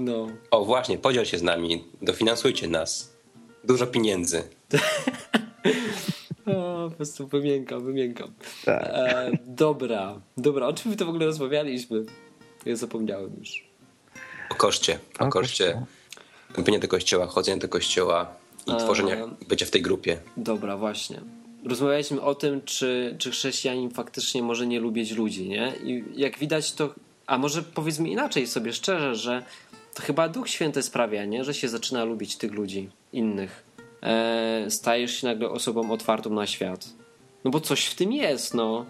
No. O właśnie, podziel się z nami, dofinansujcie nas. Dużo pieniędzy. O, po prostu wymiękam, wymiękam. Tak. E, dobra, dobra, o czym my to w ogóle rozmawialiśmy? Ja zapomniałem już. O koszcie, o, O koszcie. kościoła. Wstąpienie do kościoła, chodzenie do kościoła i A. tworzenie, bycie w tej grupie. Dobra, właśnie. Rozmawialiśmy o tym, czy, czy chrześcijanin faktycznie może nie lubić ludzi, nie? I jak widać to, a może powiedzmy inaczej sobie szczerze, że to chyba Duch Święty sprawia, nie? Że się zaczyna lubić tych ludzi, innych. E, stajesz się nagle osobą otwartą na świat. No bo coś w tym jest, no.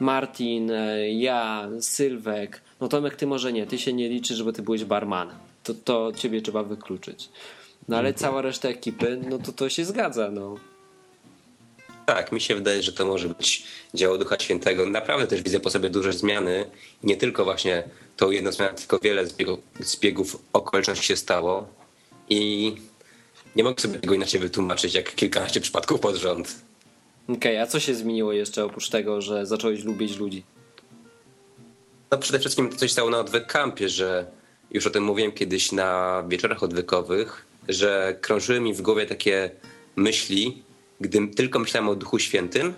Martin, e, ja, Sylwek, no Tomek, ty może nie, ty się nie liczysz, bo ty byłeś barmanem. To, to ciebie trzeba wykluczyć. No ale cała reszta ekipy, no to to się zgadza, no. Tak, mi się wydaje, że to może być dzieło Ducha Świętego. Naprawdę też widzę po sobie duże zmiany. Nie tylko właśnie tą jedną zmianę, tylko wiele zbiegów, zbiegów okoliczności się stało. I nie mogę sobie tego inaczej wytłumaczyć, jak kilkanaście przypadków pod rząd. Okej, a co się zmieniło jeszcze oprócz tego, że zacząłeś lubić ludzi? No przede wszystkim to coś stało na odwyk kampie, że już o tym mówiłem kiedyś na wieczorach odwykowych, że krążyły mi w głowie takie myśli, gdy tylko myślałem o Duchu Świętym,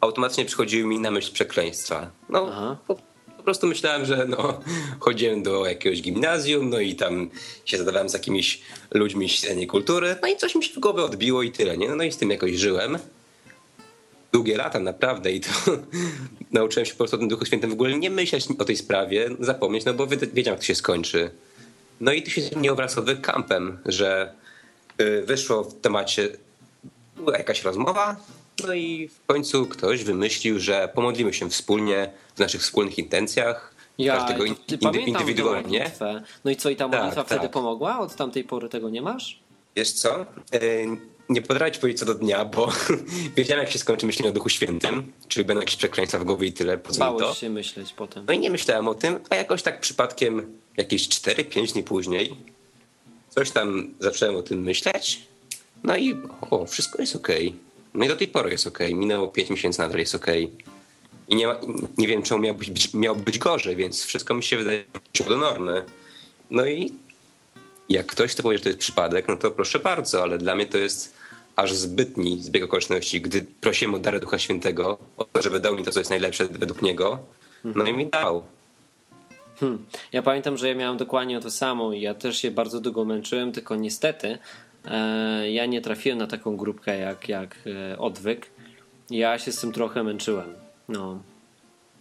automatycznie przychodziły mi na myśl przekleństwa. No, Aha. po, po prostu myślałem, że no, chodziłem do jakiegoś gimnazjum, no i tam się zadawałem z jakimiś ludźmi z innej kultury, no i coś mi się w głowę odbiło i tyle, nie? No i z tym jakoś żyłem długie lata naprawdę i to nauczyłem się po prostu o tym Duchu Świętym w ogóle nie myśleć o tej sprawie, zapomnieć, no bo wiedziałem jak to się skończy. No i tu się zmieniło wraz z kampem, że y, wyszło w temacie, była jakaś rozmowa, no i w końcu ktoś wymyślił, że pomodlimy się wspólnie w naszych wspólnych intencjach, każdego in, pamiętam tę indywidualnie. No i co, i ta Tak, modlitwa wtedy tak. pomogła? Od tamtej pory tego nie masz? Wiesz co? Y, Nie potrafię ci powiedzieć co do dnia, bo wiedziałem jak się skończy myślenie o Duchu Świętym, czyli będą jakieś przekleństwa w głowie i tyle, po mi to? Bałeś się myśleć potem. No i nie myślałem o tym, a jakoś tak przypadkiem jakieś 4-5 dni później coś tam zacząłem o tym myśleć. No i o, wszystko jest okej. No i do tej pory jest okej. Minęło 5 miesięcy, nadal jest okej. I nie, nie wiem, czemu miało być, miało być gorzej, więc wszystko mi się wydaje do normy. No i jak ktoś to powie, że to jest przypadek, no to proszę bardzo, ale dla mnie to jest aż zbytni zbieg okoliczności, gdy prosiłem o darę Ducha Świętego, o to, żeby dał mi to, co jest najlepsze według Niego, no i mi dał. Hmm. Ja pamiętam, że ja miałem dokładnie to samo i ja też się bardzo długo męczyłem, tylko niestety ja nie trafiłem na taką grupkę jak, jak e, odwyk. Ja się z tym trochę męczyłem. No.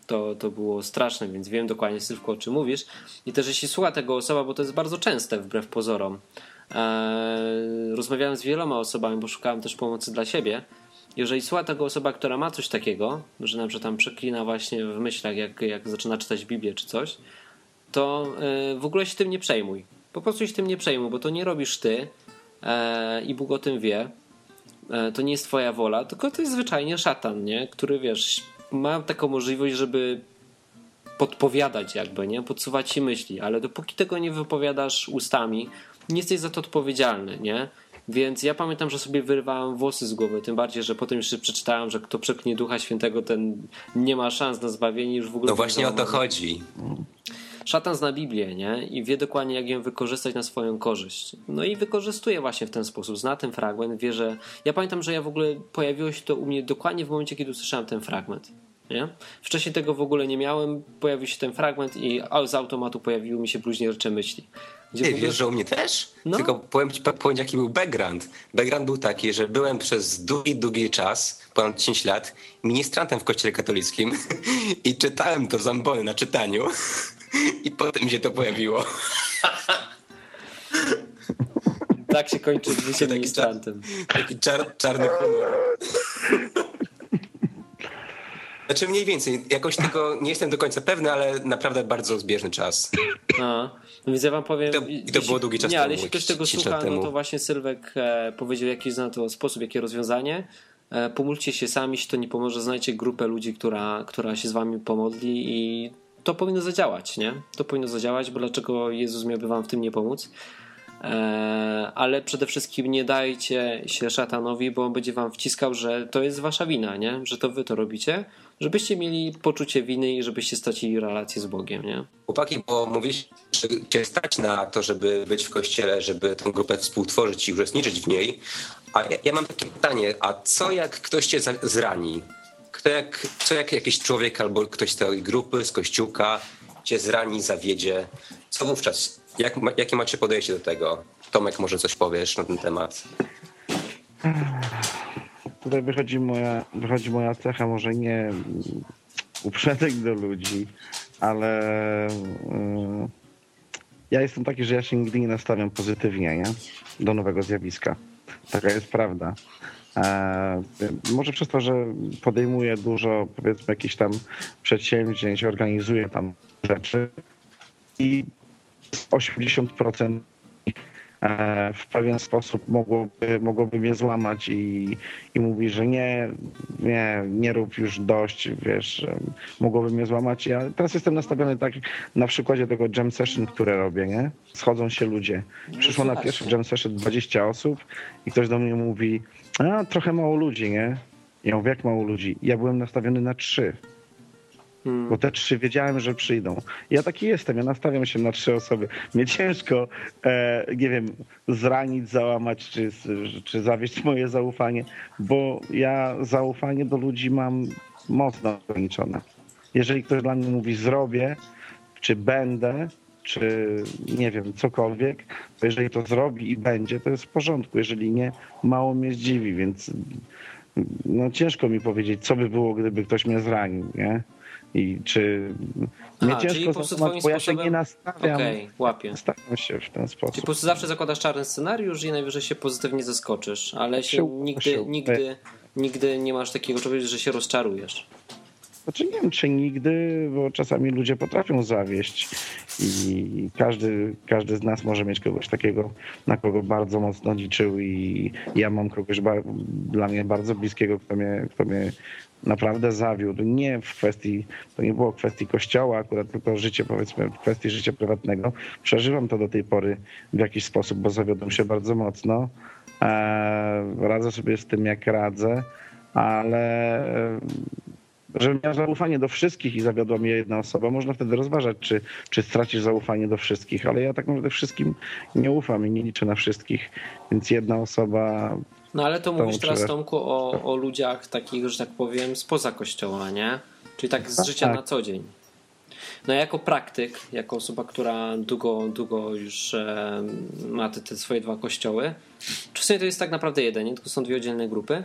To, to było straszne, więc wiem dokładnie, Sylwku, o czym mówisz. I też jeśli słucha tego osoba, bo to jest bardzo częste wbrew pozorom. E, rozmawiałem z wieloma osobami, bo szukałem też pomocy dla siebie. Jeżeli słucha tego osoba, która ma coś takiego, że na przykład tam przeklina właśnie w myślach, jak, jak zaczyna czytać Biblię czy coś, to e, w ogóle się tym nie przejmuj. Po prostu się tym nie przejmuj, bo to nie robisz ty e, i Bóg o tym wie. E, to nie jest twoja wola, tylko to jest zwyczajnie szatan, nie? który wiesz, ma taką możliwość, żeby podpowiadać jakby, nie? Podsuwać ci myśli, ale dopóki tego nie wypowiadasz ustami, nie jesteś za to odpowiedzialny, nie? Więc ja pamiętam, że sobie wyrywałem włosy z głowy, tym bardziej, że potem jeszcze przeczytałem, że kto przeknie Ducha Świętego, ten nie ma szans na zbawienie już w ogóle. No właśnie o to chodzi. Szatan zna Biblię, nie? I wie dokładnie, jak ją wykorzystać na swoją korzyść. No i wykorzystuje właśnie w ten sposób. Zna ten fragment, wie, że... Ja pamiętam, że ja w ogóle pojawiło się to u mnie dokładnie w momencie, kiedy usłyszałem ten fragment. Nie? Wcześniej tego w ogóle nie miałem, pojawił się ten fragment i z automatu pojawiły mi się bluźniercze myśli. Gdzie Ty, ogóle... wiesz, że u mnie też? No. Tylko powiem ci, powiem, jaki był background. Background był taki, że byłem przez długi, długi czas, ponad 10 lat, ministrantem w kościele katolickim i czytałem to zambony na czytaniu i potem się to pojawiło. Tak się kończy bycie ministrantem. Taki czar, czarny humor. Znaczy mniej więcej, jakoś tego nie jestem do końca pewny, ale naprawdę bardzo zbieżny czas. No, więc ja wam powiem... I to, i to było długi czas Nie, temu, ale jeśli ktoś tego słucha, no to właśnie Sylwek e, powiedział jaki zna to sposób, jakie rozwiązanie. E, pomóżcie się sami, jeśli to nie pomoże, znajdźcie grupę ludzi, która, która się z wami pomodli i to powinno zadziałać, nie? To powinno zadziałać, bo dlaczego Jezus miałby wam w tym nie pomóc? E, ale przede wszystkim nie dajcie się szatanowi, bo on będzie wam wciskał, że to jest wasza wina, nie? że to wy to robicie, żebyście mieli poczucie winy i żebyście stracili relację z Bogiem. Nie? Chłopaki, bo mówisz, że cię stać na to, żeby być w kościele, żeby tę grupę współtworzyć i uczestniczyć w niej. A ja, ja mam takie pytanie, a co jak ktoś cię zrani? Kto jak, co jak jakiś człowiek albo ktoś z tej grupy, z kościółka cię zrani, zawiedzie? Co wówczas? Jak, jakie macie podejście do tego? Tomek, może coś powiesz na ten temat? Tutaj wychodzi moja, wychodzi moja cecha, może nie uprzedek do ludzi, ale yy, ja jestem taki, że ja się nigdy nie nastawiam pozytywnie nie? do nowego zjawiska. Taka jest prawda. Może przez to, że podejmuję dużo, powiedzmy, jakichś tam przedsięwzięć, organizuję tam rzeczy i 80% e, w pewien sposób mogłoby, mogłoby mnie złamać i, i mówi, że nie, nie, nie rób już dość, wiesz, mogłoby mnie złamać. Ja teraz jestem nastawiony tak na przykładzie tego jam session, które robię, nie? Schodzą się ludzie. Przyszło na pierwszy jam session 20 osób i ktoś do mnie mówi, a trochę mało ludzi, nie? Ja mówię, jak mało ludzi? Ja byłem nastawiony na trzy. Hmm. Bo te trzy wiedziałem, że przyjdą. Ja taki jestem, ja nastawiam się na trzy osoby. Mnie ciężko, e, nie wiem, zranić, załamać, czy, czy zawieść moje zaufanie, bo ja zaufanie do ludzi mam mocno ograniczone. Jeżeli ktoś dla mnie mówi zrobię, czy będę, czy nie wiem, cokolwiek, to jeżeli to zrobi i będzie, to jest w porządku. Jeżeli nie, mało mnie zdziwi, więc no ciężko mi powiedzieć, co by było, gdyby ktoś mnie zranił, nie? I czy Aha, mnie ciężko zastosować, bo ja się nie nastawiam. Okay, łapię. Nastawiam się w ten sposób. Czyli po prostu zawsze zakładasz czarny scenariusz i najwyżej się pozytywnie zaskoczysz, ale się, nigdy, nigdy, nigdy nie masz takiego czegoś, że się rozczarujesz. Znaczy nie wiem, czy nigdy, bo czasami ludzie potrafią zawieść i każdy, każdy z nas może mieć kogoś takiego, na kogo bardzo mocno liczył i ja mam kogoś dla mnie bardzo bliskiego, kto mnie, kto mnie naprawdę zawiódł. Nie w kwestii, to nie było kwestii kościoła akurat, tylko życie, powiedzmy, w kwestii życia prywatnego. Przeżywam to do tej pory w jakiś sposób, bo zawiodłem się bardzo mocno. Eee, radzę sobie z tym, jak radzę, ale żebym miał zaufanie do wszystkich i zawiodła mnie jedna osoba, można wtedy rozważać, czy, czy stracisz zaufanie do wszystkich, ale ja tak naprawdę wszystkim nie ufam i nie liczę na wszystkich, więc jedna osoba... No ale to mówisz teraz, Tomku, o, o ludziach takich, że tak powiem, spoza kościoła, nie? Czyli tak z tak, życia tak. na co dzień. No jako praktyk, jako osoba, która długo, długo już e, ma te, te, swoje dwa kościoły, czasami to jest tak naprawdę jeden, nie? tylko są dwie oddzielne grupy,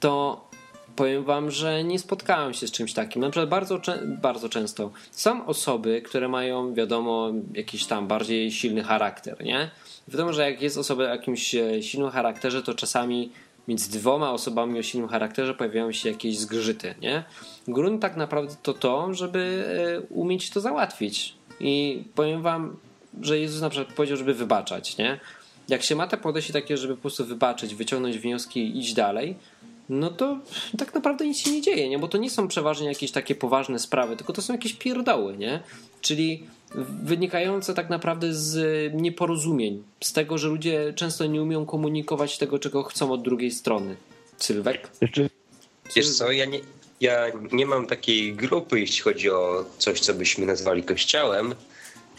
to powiem wam, że nie spotkałem się z czymś takim. Na przykład bardzo, bardzo często są osoby, które mają, wiadomo, jakiś tam bardziej silny charakter, nie? Wiadomo, że jak jest osoba o jakimś e, silnym charakterze, to czasami między dwoma osobami o silnym charakterze pojawiają się jakieś zgrzyty, nie? Grunt tak naprawdę to to, żeby e, umieć to załatwić. I powiem wam, że Jezus na przykład powiedział, żeby wybaczać, nie? Jak się ma te podejście takie, żeby po prostu wybaczyć, wyciągnąć wnioski i iść dalej, no to tak naprawdę nic się nie dzieje, nie? Bo to nie są przeważnie jakieś takie poważne sprawy, tylko to są jakieś pierdoły, nie? Czyli wynikające tak naprawdę z nieporozumień, z tego, że ludzie często nie umieją komunikować tego, czego chcą od drugiej strony. Sylwek? Wiesz co, ja nie, ja nie mam takiej grupy, jeśli chodzi o coś, co byśmy nazwali kościołem.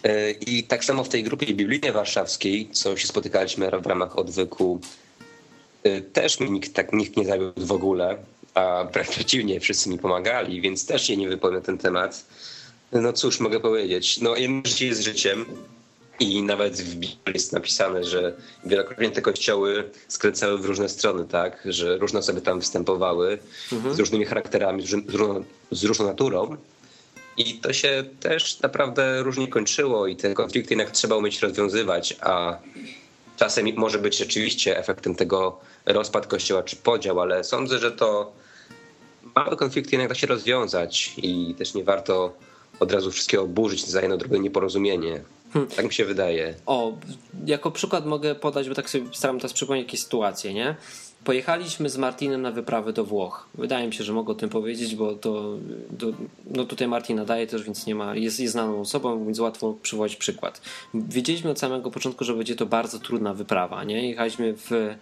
E, I tak samo w tej grupie biblijnej warszawskiej, co się spotykaliśmy w ramach odwyku Y, też mi nikt, tak, nikt nie zawiódł w ogóle. a wręcz przeciwnie, wszyscy mi pomagali, więc też się nie wypowiem na ten temat. No cóż mogę powiedzieć, no jedno życie jest życiem i nawet w Biblii jest napisane, że wielokrotnie te kościoły skręcały w różne strony, tak, że różne osoby tam występowały z różnymi charakterami, z różną, z różną naturą. I to się też naprawdę różnie kończyło i te konflikty jednak trzeba umieć rozwiązywać, a czasem może być rzeczywiście efektem tego rozpad kościoła czy podział, ale sądzę, że to małe konflikty jednak da się rozwiązać i też nie warto od razu wszystkiego burzyć za jedno drobne nieporozumienie. Tak mi się wydaje. O, jako przykład mogę podać, bo tak sobie staram teraz przypomnieć jakieś sytuacje, nie? Pojechaliśmy z Martinem na wyprawę do Włoch. Wydaje mi się, że mogę o tym powiedzieć, bo to, to no tutaj Martin nadaje też, więc nie ma, jest, jest znaną osobą, więc łatwo przywołać przykład. Wiedzieliśmy od samego początku, że będzie to bardzo trudna wyprawa, nie? Jechaliśmy w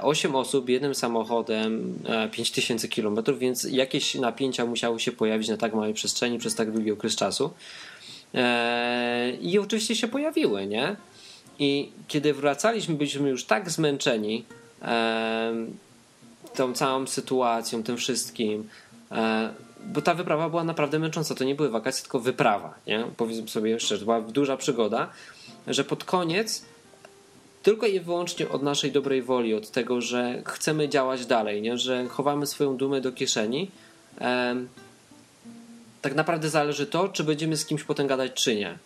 8 osób jednym samochodem 5000 km, więc jakieś napięcia musiały się pojawić na tak małej przestrzeni przez tak długi okres czasu. I oczywiście się pojawiły, nie? I kiedy wracaliśmy, byliśmy już tak zmęczeni tą całą sytuacją, tym wszystkim, bo ta wyprawa była naprawdę męcząca. To nie były wakacje, tylko wyprawa, nie? Powiedzmy sobie szczerze, to była duża przygoda, że pod koniec tylko i wyłącznie od naszej dobrej woli, od tego, że chcemy działać dalej, nie? że chowamy swoją dumę do kieszeni. tak naprawdę zależy to, czy będziemy z kimś potem gadać, czy nie.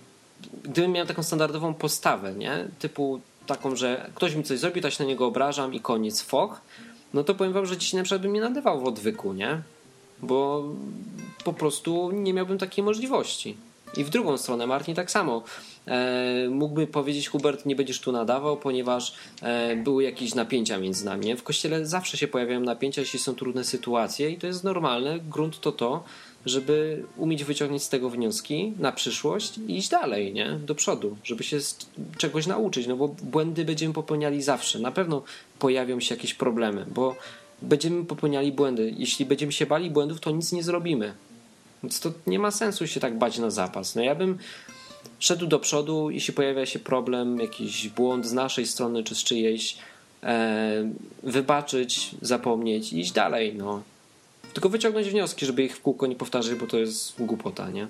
Gdybym miał taką standardową postawę, nie? typu taką, że ktoś mi coś zrobi, to się na niego obrażam i koniec, foch, no to powiem wam, że dzisiaj na przykład bym nie nadawał w odwyku, nie? Bo po prostu nie miałbym takiej możliwości. I w drugą stronę Martin tak samo. E, mógłby powiedzieć Hubert, nie będziesz tu nadawał, ponieważ e, były jakieś napięcia między nami. W kościele zawsze się pojawiają napięcia, jeśli są trudne sytuacje i to jest normalne. Grunt to to, żeby umieć wyciągnąć z tego wnioski na przyszłość i iść dalej, nie? Do przodu, żeby się czegoś nauczyć, no bo błędy będziemy popełniali zawsze. Na pewno pojawią się jakieś problemy, bo będziemy popełniali błędy. Jeśli będziemy się bali błędów, to nic nie zrobimy. Więc to nie ma sensu się tak bać na zapas. No ja bym szedł do przodu, jeśli pojawia się problem, jakiś błąd z naszej strony czy z czyjejś, e, wybaczyć, zapomnieć i iść dalej. No. Tylko wyciągnąć wnioski, żeby ich w kółko nie powtarzać, bo to jest głupota, nie?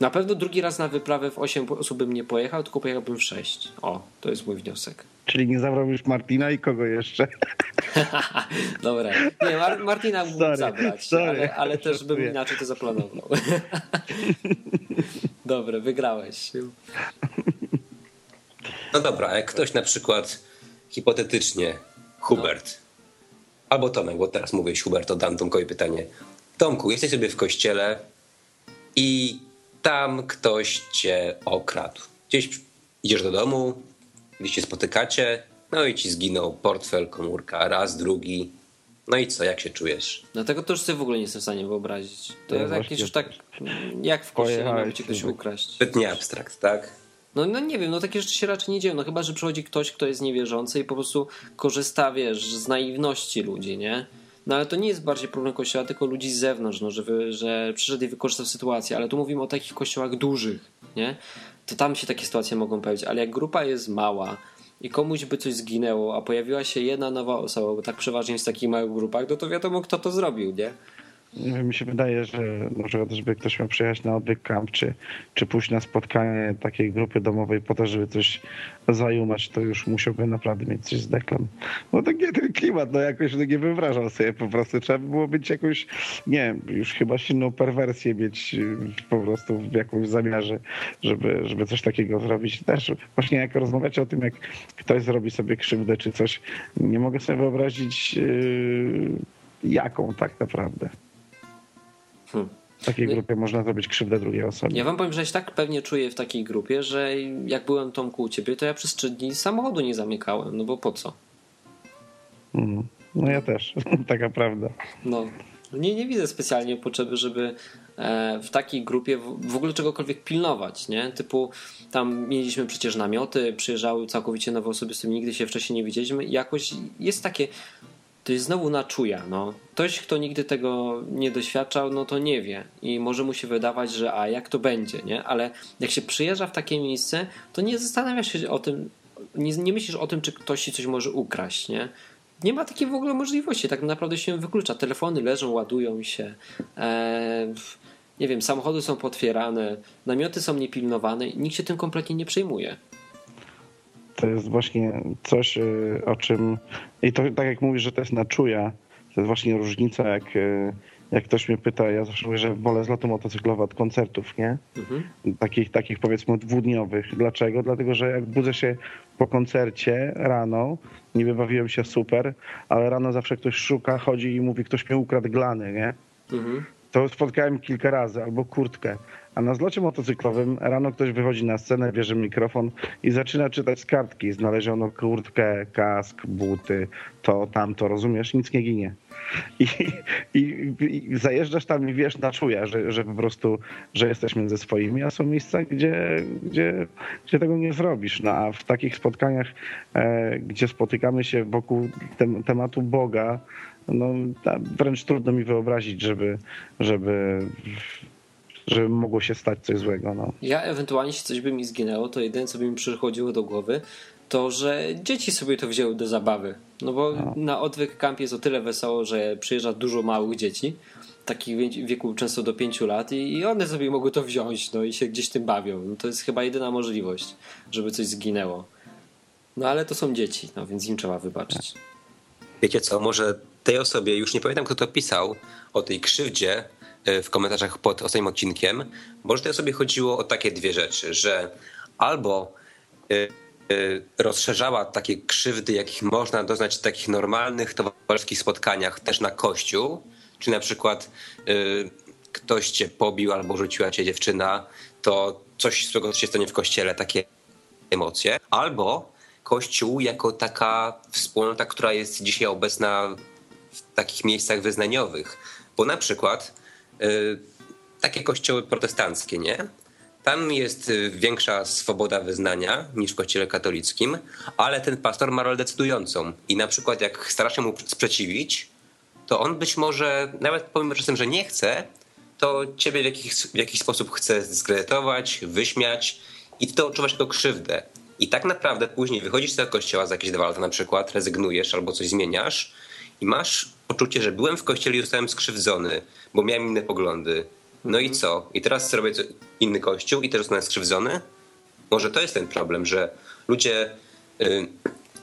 Na pewno drugi raz na wyprawę w 8 osób bym nie pojechał, tylko pojechałbym w 6. O, to jest mój wniosek. Czyli nie zabrał już Martina i kogo jeszcze? Dobra. Nie, Mar Martina mógłbym zabrać, sorry. ale, ale też bym inaczej to zaplanował. Dobra, wygrałeś. No dobra, jak ktoś na przykład hipotetycznie Hubert no. albo Tomek, bo teraz mówisz Hubert, to dam Tomkowi pytanie. Tomku, jesteś sobie w kościele i tam ktoś cię okradł. Gdzieś idziesz do domu, gdzieś się spotykacie, no i ci zginął portfel, komórka, raz, drugi. No i co, jak się czujesz? Dlatego to już sobie w ogóle nie jestem w stanie wyobrazić. To no jest jakieś już tak, jak w kościele miał ci ktoś ukraść. Zbytnie abstrakt, tak? No, no nie wiem, no takie rzeczy się raczej nie dzieją. No chyba, że przychodzi ktoś, kto jest niewierzący i po prostu korzysta, wiesz, z naiwności ludzi, nie? No ale to nie jest bardziej problem kościoła, tylko ludzi z zewnątrz, no, że, wy, że przyszedł i wykorzystał sytuację. Ale tu mówimy o takich kościołach dużych, nie? To tam się takie sytuacje mogą pojawić, ale jak grupa jest mała, i komuś by coś zginęło, a pojawiła się jedna nowa osoba, bo tak przeważnie jest w takich małych grupach, no to wiadomo, kto to zrobił, nie? Mi się wydaje, że na ktoś miał przyjechać na odwyk camp, czy, czy pójść na spotkanie takiej grupy domowej po to, żeby coś zajumać, to już musiałby naprawdę mieć coś z deklam. No to nie ten klimat, no jakoś nie wyobrażam sobie po prostu. Trzeba by było być jakąś, nie już chyba silną perwersję mieć y, po prostu w jakimś zamiarze, żeby, żeby coś takiego zrobić. Też właśnie jak rozmawiacie o tym, jak ktoś zrobi sobie krzywdę czy coś, nie mogę sobie wyobrazić yy, jaką tak naprawdę. Hmm. W takiej no grupie można zrobić krzywdę drugiej osobie. Ja wam powiem, że się tak pewnie czuję w takiej grupie, że jak byłem Tomku u ciebie, to ja przez trzy dni samochodu nie zamykałem, no bo po co? Mm. No ja też, taka prawda. No, nie, nie widzę specjalnie potrzeby, żeby e, w takiej grupie w ogóle czegokolwiek pilnować, nie? Typu tam mieliśmy przecież namioty, przyjeżdżały całkowicie nowe osoby, z którymi nigdy się wcześniej nie widzieliśmy jakoś jest takie to jest znowu na czuja. No. Ktoś, kto nigdy tego nie doświadczał, no to nie wie i może mu się wydawać, że a jak to będzie, nie? Ale jak się przyjeżdża w takie miejsce, to nie zastanawiasz się o tym, nie, nie myślisz o tym, czy ktoś ci coś może ukraść, nie? nie ma takiej w ogóle możliwości. Tak naprawdę się wyklucza. Telefony leżą, ładują się. E, nie wiem, samochody są potwierane, namioty są niepilnowane i nikt się tym kompletnie nie przejmuje. To jest właśnie coś, y, o czym. I to tak jak mówisz, że to jest na czuja, to jest właśnie różnica, jak, y, jak ktoś mnie pyta, ja zawsze mówię, że wolę zloty motocyklowe od koncertów, nie? Mhm. Takich, takich powiedzmy dwudniowych. Dlaczego? Dlatego, że jak budzę się po koncercie rano, niby bawiłem się super, ale rano zawsze ktoś szuka, chodzi i mówi, ktoś mi ukradł glany, nie? Mhm. To spotkałem kilka razy, albo kurtkę. A na zlocie motocyklowym rano ktoś wychodzi na scenę, bierze mikrofon i zaczyna czytać z kartki. Znaleziono kurtkę, kask, buty, to, tamto, rozumiesz? Nic nie ginie. I, i, i zajeżdżasz tam i wiesz na czuja, że, że po prostu, że jesteś między swoimi, a są miejsca, gdzie, gdzie, gdzie tego nie zrobisz. No a w takich spotkaniach, e, gdzie spotykamy się wokół tem, tematu Boga, no wręcz trudno mi wyobrazić, żeby, żeby żeby mogło się stać coś złego. No. Ja ewentualnie, jeśli coś by mi zginęło, to jedyne, co by mi przychodziło do głowy, to, że dzieci sobie to wzięły do zabawy. No bo no. na odwyk kamp jest o tyle wesoło, że przyjeżdża dużo małych dzieci, takich w wieku często do 5 lat i one sobie mogły to wziąć no i się gdzieś tym bawią. No to jest chyba jedyna możliwość, żeby coś zginęło. No ale to są dzieci, no więc im trzeba wybaczyć. Wiecie co, może tej osobie, już nie pamiętam kto to pisał, o tej krzywdzie, w komentarzach pod ostatnim odcinkiem, może to sobie chodziło o takie dwie rzeczy, że albo e, e, rozszerzała takie krzywdy, jakich można doznać w takich normalnych towarzyskich spotkaniach też na kościół, czy na przykład ktoś cię pobił albo rzuciła cię dziewczyna, to coś złego się stanie w kościele, takie emocje, albo kościół jako taka wspólnota, która jest dzisiaj obecna w takich miejscach wyznaniowych, bo na przykład takie kościoły protestanckie, nie? Tam jest y, większa swoboda wyznania niż w kościele katolickim, ale ten pastor ma rolę decydującą. I na przykład jak stara się mu sprzeciwić, to on być może, nawet pomimo czasem, że nie chce, to ciebie w jakiś, w jakiś sposób chce zdyskredytować, wyśmiać i ty to odczuwasz jako krzywdę. I tak naprawdę później wychodzisz z tego kościoła za jakieś dwa lata na przykład, rezygnujesz albo coś zmieniasz i masz poczucie, że byłem w kościele i zostałem skrzywdzony, bo miałem inne poglądy. No i co? I teraz robię inny kościół i teraz zostanę skrzywdzony? Może to jest ten problem, że ludzie... Yy,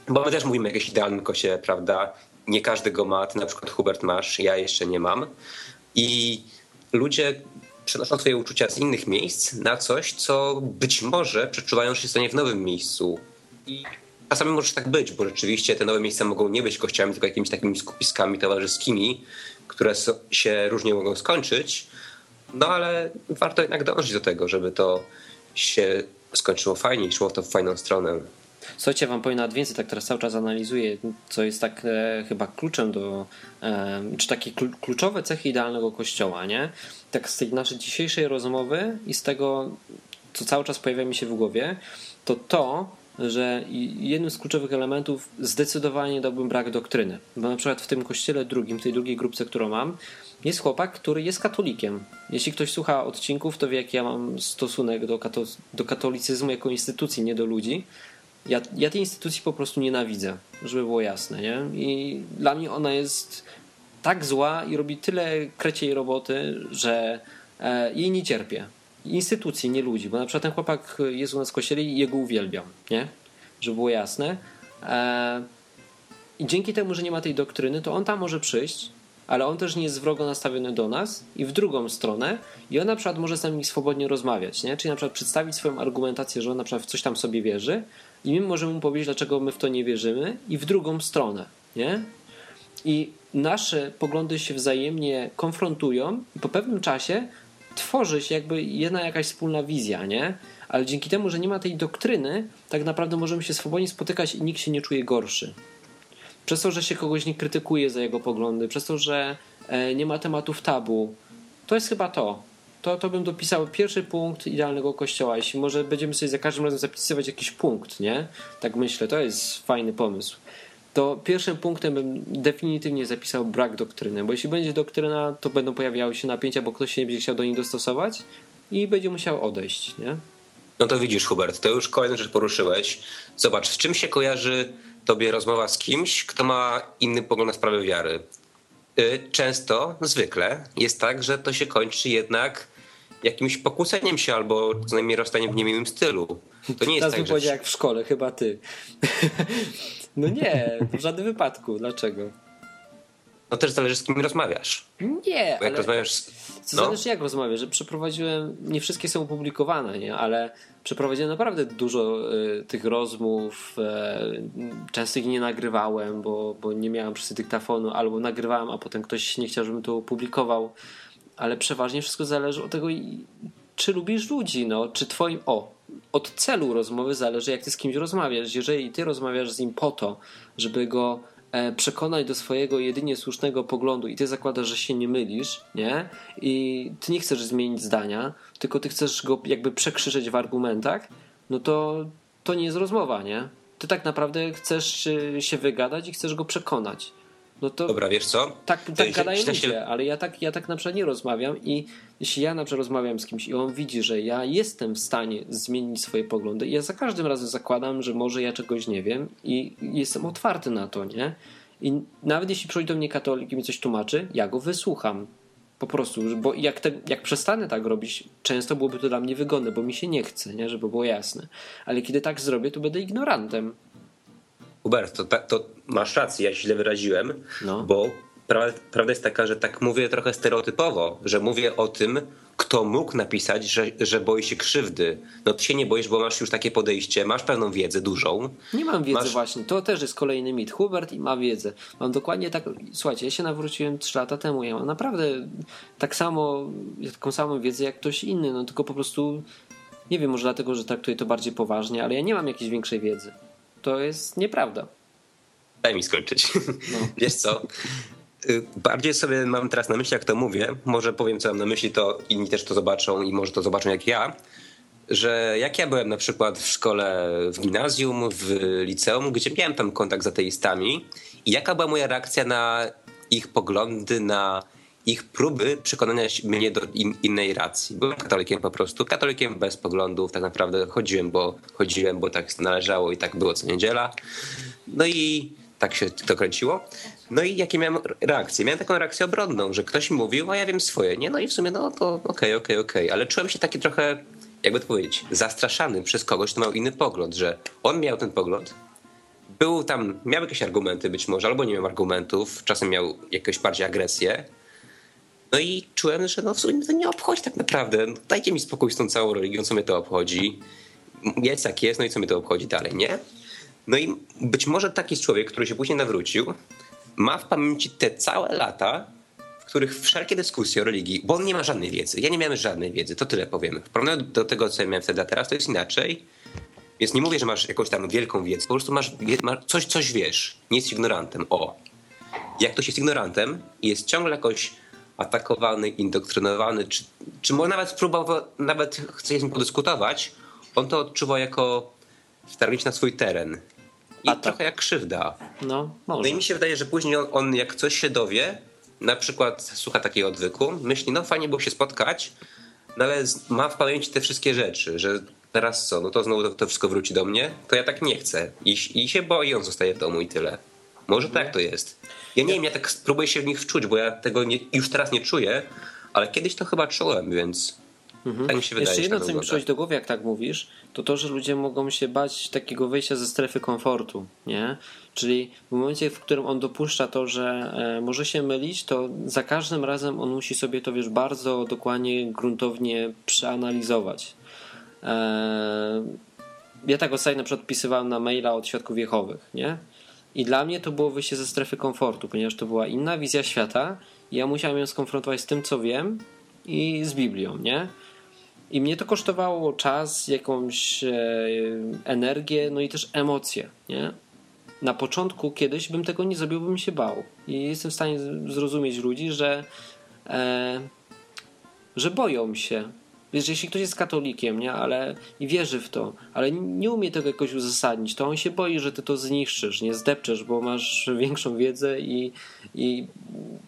bo my też mówimy o jakimś idealnym kościele, prawda? Nie każdy go ma, ty na przykład Hubert masz, ja jeszcze nie mam. I ludzie przenoszą swoje uczucia z innych miejsc na coś, co być może przeczuwają, że się stanie w nowym miejscu. I Czasami może tak być, bo rzeczywiście te nowe miejsca mogą nie być kościołami, tylko jakimiś takimi skupiskami towarzyskimi, które się różnie mogą skończyć. No ale warto jednak dążyć do tego, żeby to się skończyło fajnie i szło to w fajną stronę. Słuchajcie, wam powiem nawet więcej, tak teraz cały czas analizuję, co jest tak e, chyba kluczem do, e, czy takie kluczowe cechy idealnego kościoła, nie? Tak z tej naszej dzisiejszej rozmowy i z tego, co cały czas pojawia mi się w głowie, to to, że jednym z kluczowych elementów zdecydowanie dałbym brak doktryny. Bo na przykład w tym kościele drugim, tej drugiej grupce, którą mam, jest chłopak, który jest katolikiem. Jeśli ktoś słucha odcinków, to wie, jaki ja mam stosunek do, kato do katolicyzmu jako instytucji, nie do ludzi. Ja, ja tej instytucji po prostu nienawidzę, żeby było jasne. Nie? I dla mnie ona jest tak zła i robi tyle kreciej roboty, że e, jej nie cierpię instytucji, nie ludzi, bo na przykład ten chłopak jest u nas w kościele i jego uwielbiam, nie? Żeby było jasne. E, I dzięki temu, że nie ma tej doktryny, to on tam może przyjść, ale on też nie jest wrogo nastawiony do nas i w drugą stronę i on na przykład może z nami swobodnie rozmawiać, nie? Czyli na przykład przedstawić swoją argumentację, że on na przykład w coś tam sobie wierzy i my możemy mu powiedzieć, dlaczego my w to nie wierzymy i w drugą stronę, nie? I nasze poglądy się wzajemnie konfrontują i po pewnym czasie tworzy się jakby jedna jakaś wspólna wizja, nie? Ale dzięki temu, że nie ma tej doktryny, tak naprawdę możemy się swobodnie spotykać i nikt się nie czuje gorszy. Przez to, że się kogoś nie krytykuje za jego poglądy, przez to, że e, nie ma tematów tabu. To jest chyba to. To, to bym dopisał pierwszy punkt idealnego kościoła. Jeśli może będziemy sobie za każdym razem zapisywać jakiś punkt, nie? Tak myślę, to jest fajny pomysł to pierwszym punktem bym definitywnie zapisał brak doktryny, bo jeśli będzie doktryna, to będą pojawiały się napięcia, bo ktoś się nie będzie chciał do niej dostosować i będzie musiał odejść, nie? No to widzisz, Hubert, to już kolejną rzecz poruszyłeś. Zobacz, z czym się kojarzy tobie rozmowa z kimś, kto ma inny pogląd na sprawę wiary. Y, często, zwykle jest tak, że to się kończy jednak jakimś pokłóceniem się albo co najmniej rozstaniem w niemiłym stylu. To nie jest Teraz tak, że... jak w szkole, chyba ty. No nie, w żadnym wypadku. Dlaczego? No też zależy z kim rozmawiasz. Nie, Bo jak ale... rozmawiasz. To no, zależy jak rozmawiasz, że przeprowadziłem, nie wszystkie są opublikowane, nie? ale przeprowadziłem naprawdę dużo y, tych rozmów, y, często ich nie nagrywałem, bo, bo nie miałem przy dyktafonu, albo nagrywałem, a potem ktoś nie chciał, żebym to opublikował, ale przeważnie wszystko zależy od tego, czy lubisz ludzi, no, czy twoim, o, od celu rozmowy zależy, jak ty z kimś rozmawiasz. Jeżeli ty rozmawiasz z nim po to, żeby go e, przekonać do swojego jedynie słusznego poglądu i ty zakładasz, że się nie mylisz, nie? I ty nie chcesz zmienić zdania, tylko ty chcesz go jakby przekrzyczeć w argumentach, no to to nie jest rozmowa, nie? Ty tak naprawdę chcesz e, się wygadać i chcesz go przekonać. No to Dobra, wiesz co? tak, tak gadają źle się- ludzie, ale ja tak, ja tak na przykład nie rozmawiam i jeśli ja na przykład rozmawiam z kimś i on widzi, że ja jestem w stanie zmienić swoje poglądy, ja za każdym razem zakładam, że może ja czegoś nie wiem i jestem otwarty na to, nie? I nawet jeśli przychodzi do mnie katolik i mi coś tłumaczy, ja go wysłucham. Po prostu, bo jak, te, jak przestanę tak robić, często byłoby to dla mnie wygodne, bo mi się nie chce, nie? żeby było jasne. Ale kiedy tak zrobię, to będę ignorantem. Hubert, to, to masz rację, ja się źle wyraziłem, No. bo prawda, prawda jest taka, że tak mówię trochę stereotypowo, że mówię o tym, kto mógł napisać, że, że boi się krzywdy. No ty się nie boisz, bo masz już takie podejście, masz pewną wiedzę dużą. Nie mam wiedzy Masz- właśnie. To też jest kolejny mit. Hubert i ma wiedzę. Mam dokładnie tak. Słuchajcie, ja się nawróciłem 3 lata temu. Ja mam naprawdę tak samo, taką samą wiedzę jak ktoś inny. No tylko po prostu nie wiem, może dlatego, że traktuję to bardziej poważnie, ale ja nie mam jakiejś większej wiedzy. To jest nieprawda. Daj mi skończyć. No. Wiesz co? Y, Bardziej sobie mam teraz na myśli, jak to mówię. Może powiem, co mam na myśli, to inni też to zobaczą i może to zobaczą jak ja. Że jak ja byłem na przykład w szkole, w gimnazjum, w liceum, gdzie miałem tam kontakt z ateistami i jaka była moja reakcja na ich poglądy, na ich próby przekonania mnie do in, innej racji. Byłem katolikiem po prostu, katolikiem bez poglądów, tak naprawdę chodziłem, bo chodziłem, bo tak należało i tak było co niedziela. No i tak się to kręciło. No i jakie miałem reakcje? Miałem taką reakcję obronną, że ktoś mi mówił, a ja wiem swoje, nie? No i w sumie, no to okej, okej, okej. Ale czułem się taki trochę, jakby to powiedzieć, zastraszany przez kogoś, kto miał inny pogląd, że on miał ten pogląd, był tam, miał jakieś argumenty być może, albo nie miał argumentów, czasem miał jakąś bardziej agresję. No i czułem, że no w sumie to nie obchodzi tak naprawdę. No, dajcie mi spokój z tą całą religią, co mnie to obchodzi. Jest jak jest, no i co mnie to obchodzi dalej, nie? No i być może taki człowiek, który się później nawrócił, ma w pamięci te całe lata, w których wszelkie dyskusje o religii, bo on nie ma żadnej wiedzy. Ja nie miałem żadnej wiedzy, to tyle powiem. W porównaniu do tego, co ja miałem wtedy, a teraz to jest inaczej. Więc nie mówię, że masz jakąś tam wielką wiedzę, po prostu masz, masz coś, coś wiesz. Nie jesteś ignorantem. O. Jak ktoś jest ignorantem i jest ciągle jakoś atakowany, indoktrynowany, czy, czy może nawet próbował, nawet chce z nim podyskutować, on to odczuwa jako wtargnięcie na swój teren. I Atak. trochę jak krzywda. No, No może. i mi się wydaje, że później on, on jak coś się dowie, na przykład słucha takiego odwyku, myśli, no fajnie było się spotkać, no ale ma w pamięci te wszystkie rzeczy, że teraz co, no to znowu to, to wszystko wróci do mnie, to ja tak nie chcę. I, I się boi, on zostaje w domu i tyle. Może tak to jest. Ja nie wiem, ja tak spróbuję się w nich wczuć, bo ja tego nie, już teraz nie czuję, ale kiedyś to chyba czułem, więc tak mi się wydaje. Jeszcze jedno, co mi przychodzi do głowy, jak tak mówisz, to to, że ludzie mogą się bać takiego wyjścia ze strefy komfortu, nie? Czyli w momencie, w którym on dopuszcza to, że e, może się mylić, to za każdym razem on musi sobie to, wiesz, bardzo dokładnie, gruntownie przeanalizować. E, ja tak ostatnio na przykład odpisywałem na maila od świadków Jehowych, nie? I dla mnie to było wyjście ze strefy komfortu, ponieważ to była inna wizja świata i ja musiałem ją skonfrontować z tym, co wiem i z Biblią, nie? I mnie to kosztowało czas, jakąś e, energię, no i też emocje, nie? Na początku kiedyś bym tego nie zrobił, bym się bał. I jestem w stanie zrozumieć ludzi, że, e, że boją się. Wiesz, jeśli ktoś jest katolikiem, nie, ale i wierzy w to, ale nie umie tego jakoś uzasadnić, to on się boi, że ty to zniszczysz, nie zdepczesz, bo masz większą wiedzę i, i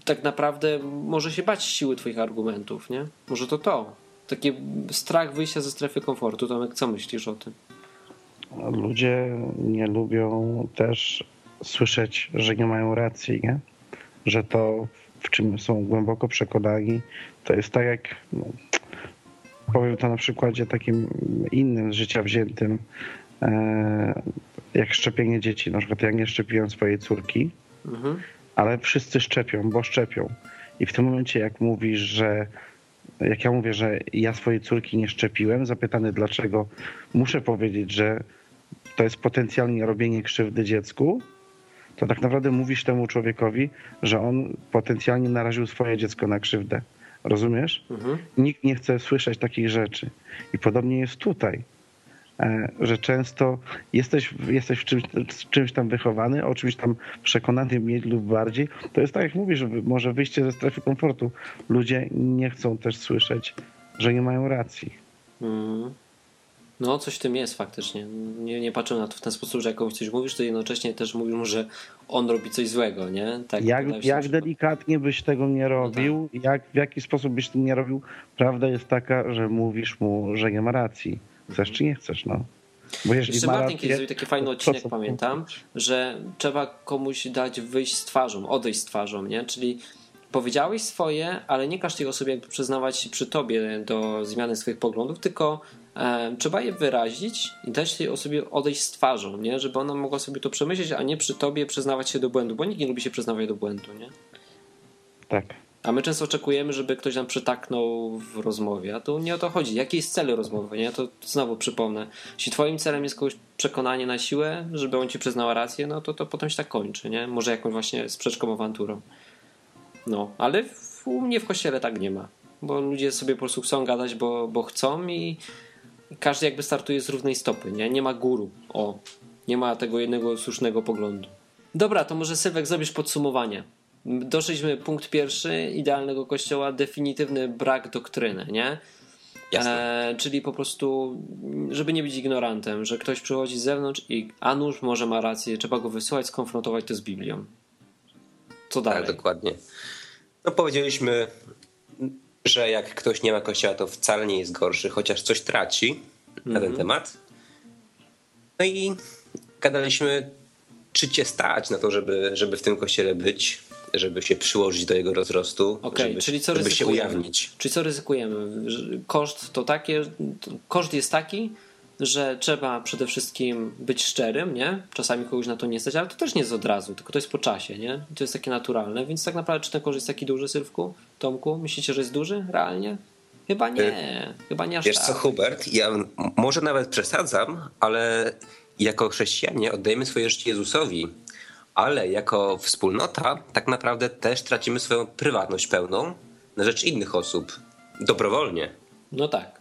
tak naprawdę może się bać siły twoich argumentów, nie? Może to to. Taki strach wyjścia ze strefy komfortu. Tomek, co myślisz o tym? ludzie nie lubią też słyszeć, że nie mają racji, nie? że to, w czym są głęboko przekonani, to jest tak jak, no, powiem to na przykładzie takim innym z życia wziętym, e, jak szczepienie dzieci. Na przykład ja nie szczepiłem swojej córki, mhm. ale wszyscy szczepią, bo szczepią. I w tym momencie, jak mówisz, że jak ja mówię, że ja swojej córki nie szczepiłem, zapytany dlaczego, muszę powiedzieć, że to jest potencjalnie robienie krzywdy dziecku, to tak naprawdę mówisz temu człowiekowi, że on potencjalnie naraził swoje dziecko na krzywdę. Rozumiesz? Mhm. Nikt nie chce słyszeć takich rzeczy. I podobnie jest tutaj, e, że często jesteś, jesteś w czymś, czymś tam wychowany, o czymś tam przekonany mniej lub bardziej. To jest tak, jak mówisz, może wyjście ze strefy komfortu. Ludzie nie chcą też słyszeć, że nie mają racji. Mhm. No, coś w tym jest faktycznie. Nie, nie patrzę na to w ten sposób, że jak komuś coś mówisz, to jednocześnie też mówisz mu, że on robi coś złego, nie? Tak, jak jak delikatnie byś tego nie robił, no tak. jak, w jaki sposób byś tego nie robił, prawda jest taka, że mówisz mu, że nie ma racji. Chcesz czy nie chcesz, no. Bo Jeszcze Martin kiedyś zrobił taki fajny odcinek, pamiętam, że trzeba komuś dać wyjść z twarzą, odejść z twarzą, nie? Czyli powiedziałeś swoje, ale nie każ tej osobie jakby przyznawać się przy tobie do zmiany swoich poglądów, tylko trzeba je wyrazić i dać tej osobie odejść z twarzą, nie? Żeby ona mogła sobie to przemyśleć, a nie przy tobie przyznawać się do błędu, bo nikt nie lubi się przyznawać do błędu, nie? Tak. A my często oczekujemy, żeby ktoś nam przytaknął w rozmowie, a tu nie o to chodzi. Jakie jest cel rozmowy, nie? To znowu przypomnę. Jeśli twoim celem jest kogoś przekonanie na siłę, żeby on ci przyznał rację, no to to potem się tak kończy, nie? Może jakąś właśnie sprzeczką awanturą. No, ale w, u mnie w kościele tak nie ma. Bo ludzie sobie po prostu chcą gadać, bo, bo chcą i każdy jakby startuje z równej stopy, nie? Nie ma guru. O, nie ma tego jednego słusznego poglądu. Dobra, to może Sylwek zrobisz podsumowanie. Doszliśmy punkt pierwszy idealnego kościoła, definitywny brak doktryny, nie? E, czyli po prostu, żeby nie być ignorantem, że ktoś przychodzi z zewnątrz i a nuż może ma rację, trzeba go wysłać, skonfrontować to z Biblią. Co dalej? Tak, dokładnie. No powiedzieliśmy, że jak ktoś nie ma kościoła, to wcale nie jest gorszy, chociaż coś traci mm-hmm. na ten mhm. temat. No i gadaliśmy, czy cię stać na to, żeby, żeby w tym kościele być, żeby się przyłożyć do jego rozrostu, okay, żeby, czyli co żeby się ujawnić. Czyli co ryzykujemy? Koszt to takie, koszt jest taki, że trzeba przede wszystkim być szczerym, nie? Czasami kogoś na to nie stać, ale to też nie jest od razu, tylko to jest po czasie, nie? to jest takie naturalne, więc tak naprawdę czy ten koszt jest taki duży, Sylwku? Tomku, myślicie, że jest duży realnie? Chyba nie, chyba nie aż Wiesz tak. co, Hubert, ja może nawet przesadzam, ale jako chrześcijanie oddajemy swoje życie Jezusowi, ale jako wspólnota tak naprawdę też tracimy swoją prywatność pełną na rzecz innych osób, dobrowolnie. No tak.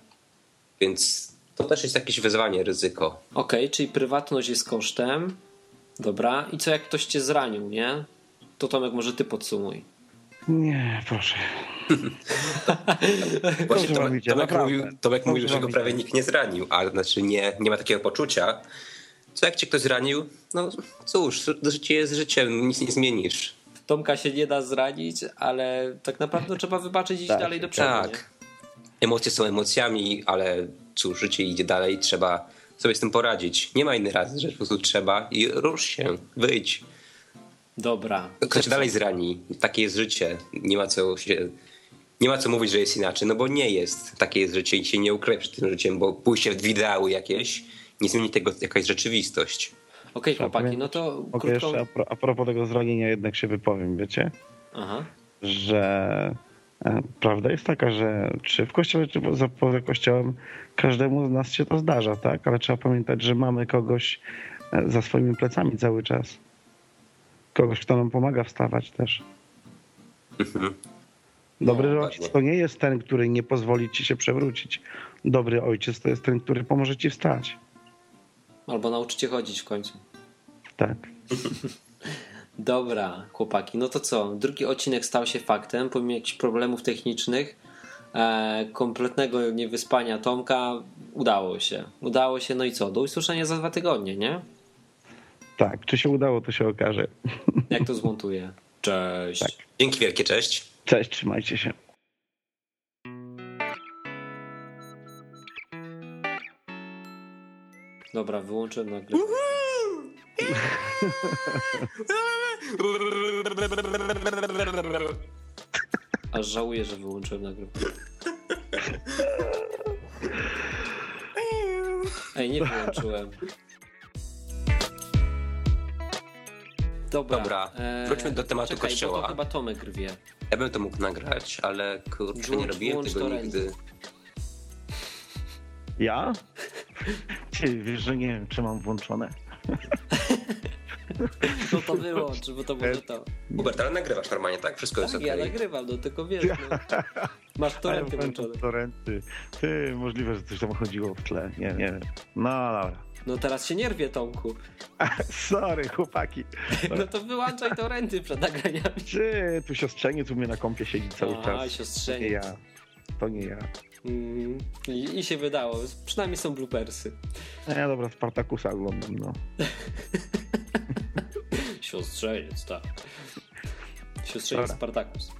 Więc to też jest jakieś wyzwanie, ryzyko. Okej, okay, czyli prywatność jest kosztem. Dobra. I co jak ktoś cię zranił, nie? To Tomek, może ty podsumuj. Nie, proszę. Właśnie Tomek, Tomek mówił, Tomek mówił, że go prawie nikt nie zranił, ale znaczy nie, nie ma takiego poczucia. Co jak cię ktoś zranił? No cóż, życie jest życiem, nic nie zmienisz. Tomka się nie da zranić, ale tak naprawdę trzeba wybaczyć i iść tak, dalej do przodu. Tak. Nie? Emocje są emocjami, ale cóż, życie idzie dalej, trzeba sobie z tym poradzić. Nie ma innej razy, że po prostu trzeba i rusz się, wyjdź. Dobra. Ktoś dalej zrani. Takie jest życie. Nie ma co się... Nie ma co mówić, że jest inaczej, no bo nie jest. Takie jest życie i się nie ukryje przed tym życiem, bo pójście w ideały jakieś nie zmieni tego jakaś rzeczywistość. Okej, okay, chłopaki, no to Mogę krótko... jeszcze a, pro, a propos tego zranienia jednak się wypowiem, wiecie? Aha. Że e, prawda jest taka, że czy w kościele, czy poza kościołem każdemu z nas się to zdarza, tak? Ale trzeba pamiętać, że mamy kogoś e, za swoimi plecami cały czas. Kogoś, kto nam pomaga wstawać też. Mhm. Dobry no, ojciec to nie jest ten, który nie pozwoli ci się przewrócić. Dobry ojciec to jest ten, który pomoże ci wstać. Albo nauczycie chodzić w końcu. Tak. Dobra, chłopaki, no to co? Drugi odcinek stał się faktem, pomimo jakichś problemów technicznych, e, kompletnego niewyspania Tomka, udało się. Udało się, no i co? Do usłyszenia za dwa tygodnie, nie? Tak, czy się udało, to się okaże. Jak to zmontuję. Cześć. Tak. Dzięki wielkie, cześć. Cześć, trzymajcie się. Dobra, wyłączyłem nagrywanie. Aż żałuję, że wyłączyłem nagrywanie. Ej, nie wyłączyłem. Dobra, Dobra, e, wróćmy do tematu czekaj, kościoła. To chyba Tomek rwie. Ja bym to mógł nagrać, ale kurczę, nie Włącz- robiłem włącz tego nigdy. Ja? Ty, wiesz, że nie wiem, czy mam włączone. No to wyłącz, bo to może to. Hubert, ale nagrywasz normalnie, tak? Wszystko jest Tak, okej. ja nagrywam, no tylko wiesz, no. Masz torenty włączone. Torenty. Ty, możliwe, że coś tam chodziło w tle. Nie, nie wiem. No dobra. No teraz się nie rwie, Tomku. Sorry, chłopaki. No to wyłączaj torenty przed nagraniami. Czy tu siostrzeniec u mnie na kąpie siedzi cały Aha, czas. To nie ja. To nie ja. Mm, i, I się wydało. Przynajmniej są bloopersy. Ja dobra, Spartakusa oglądam, no. Siostrzeniec, tak. Siostrzeniec. Spartakus.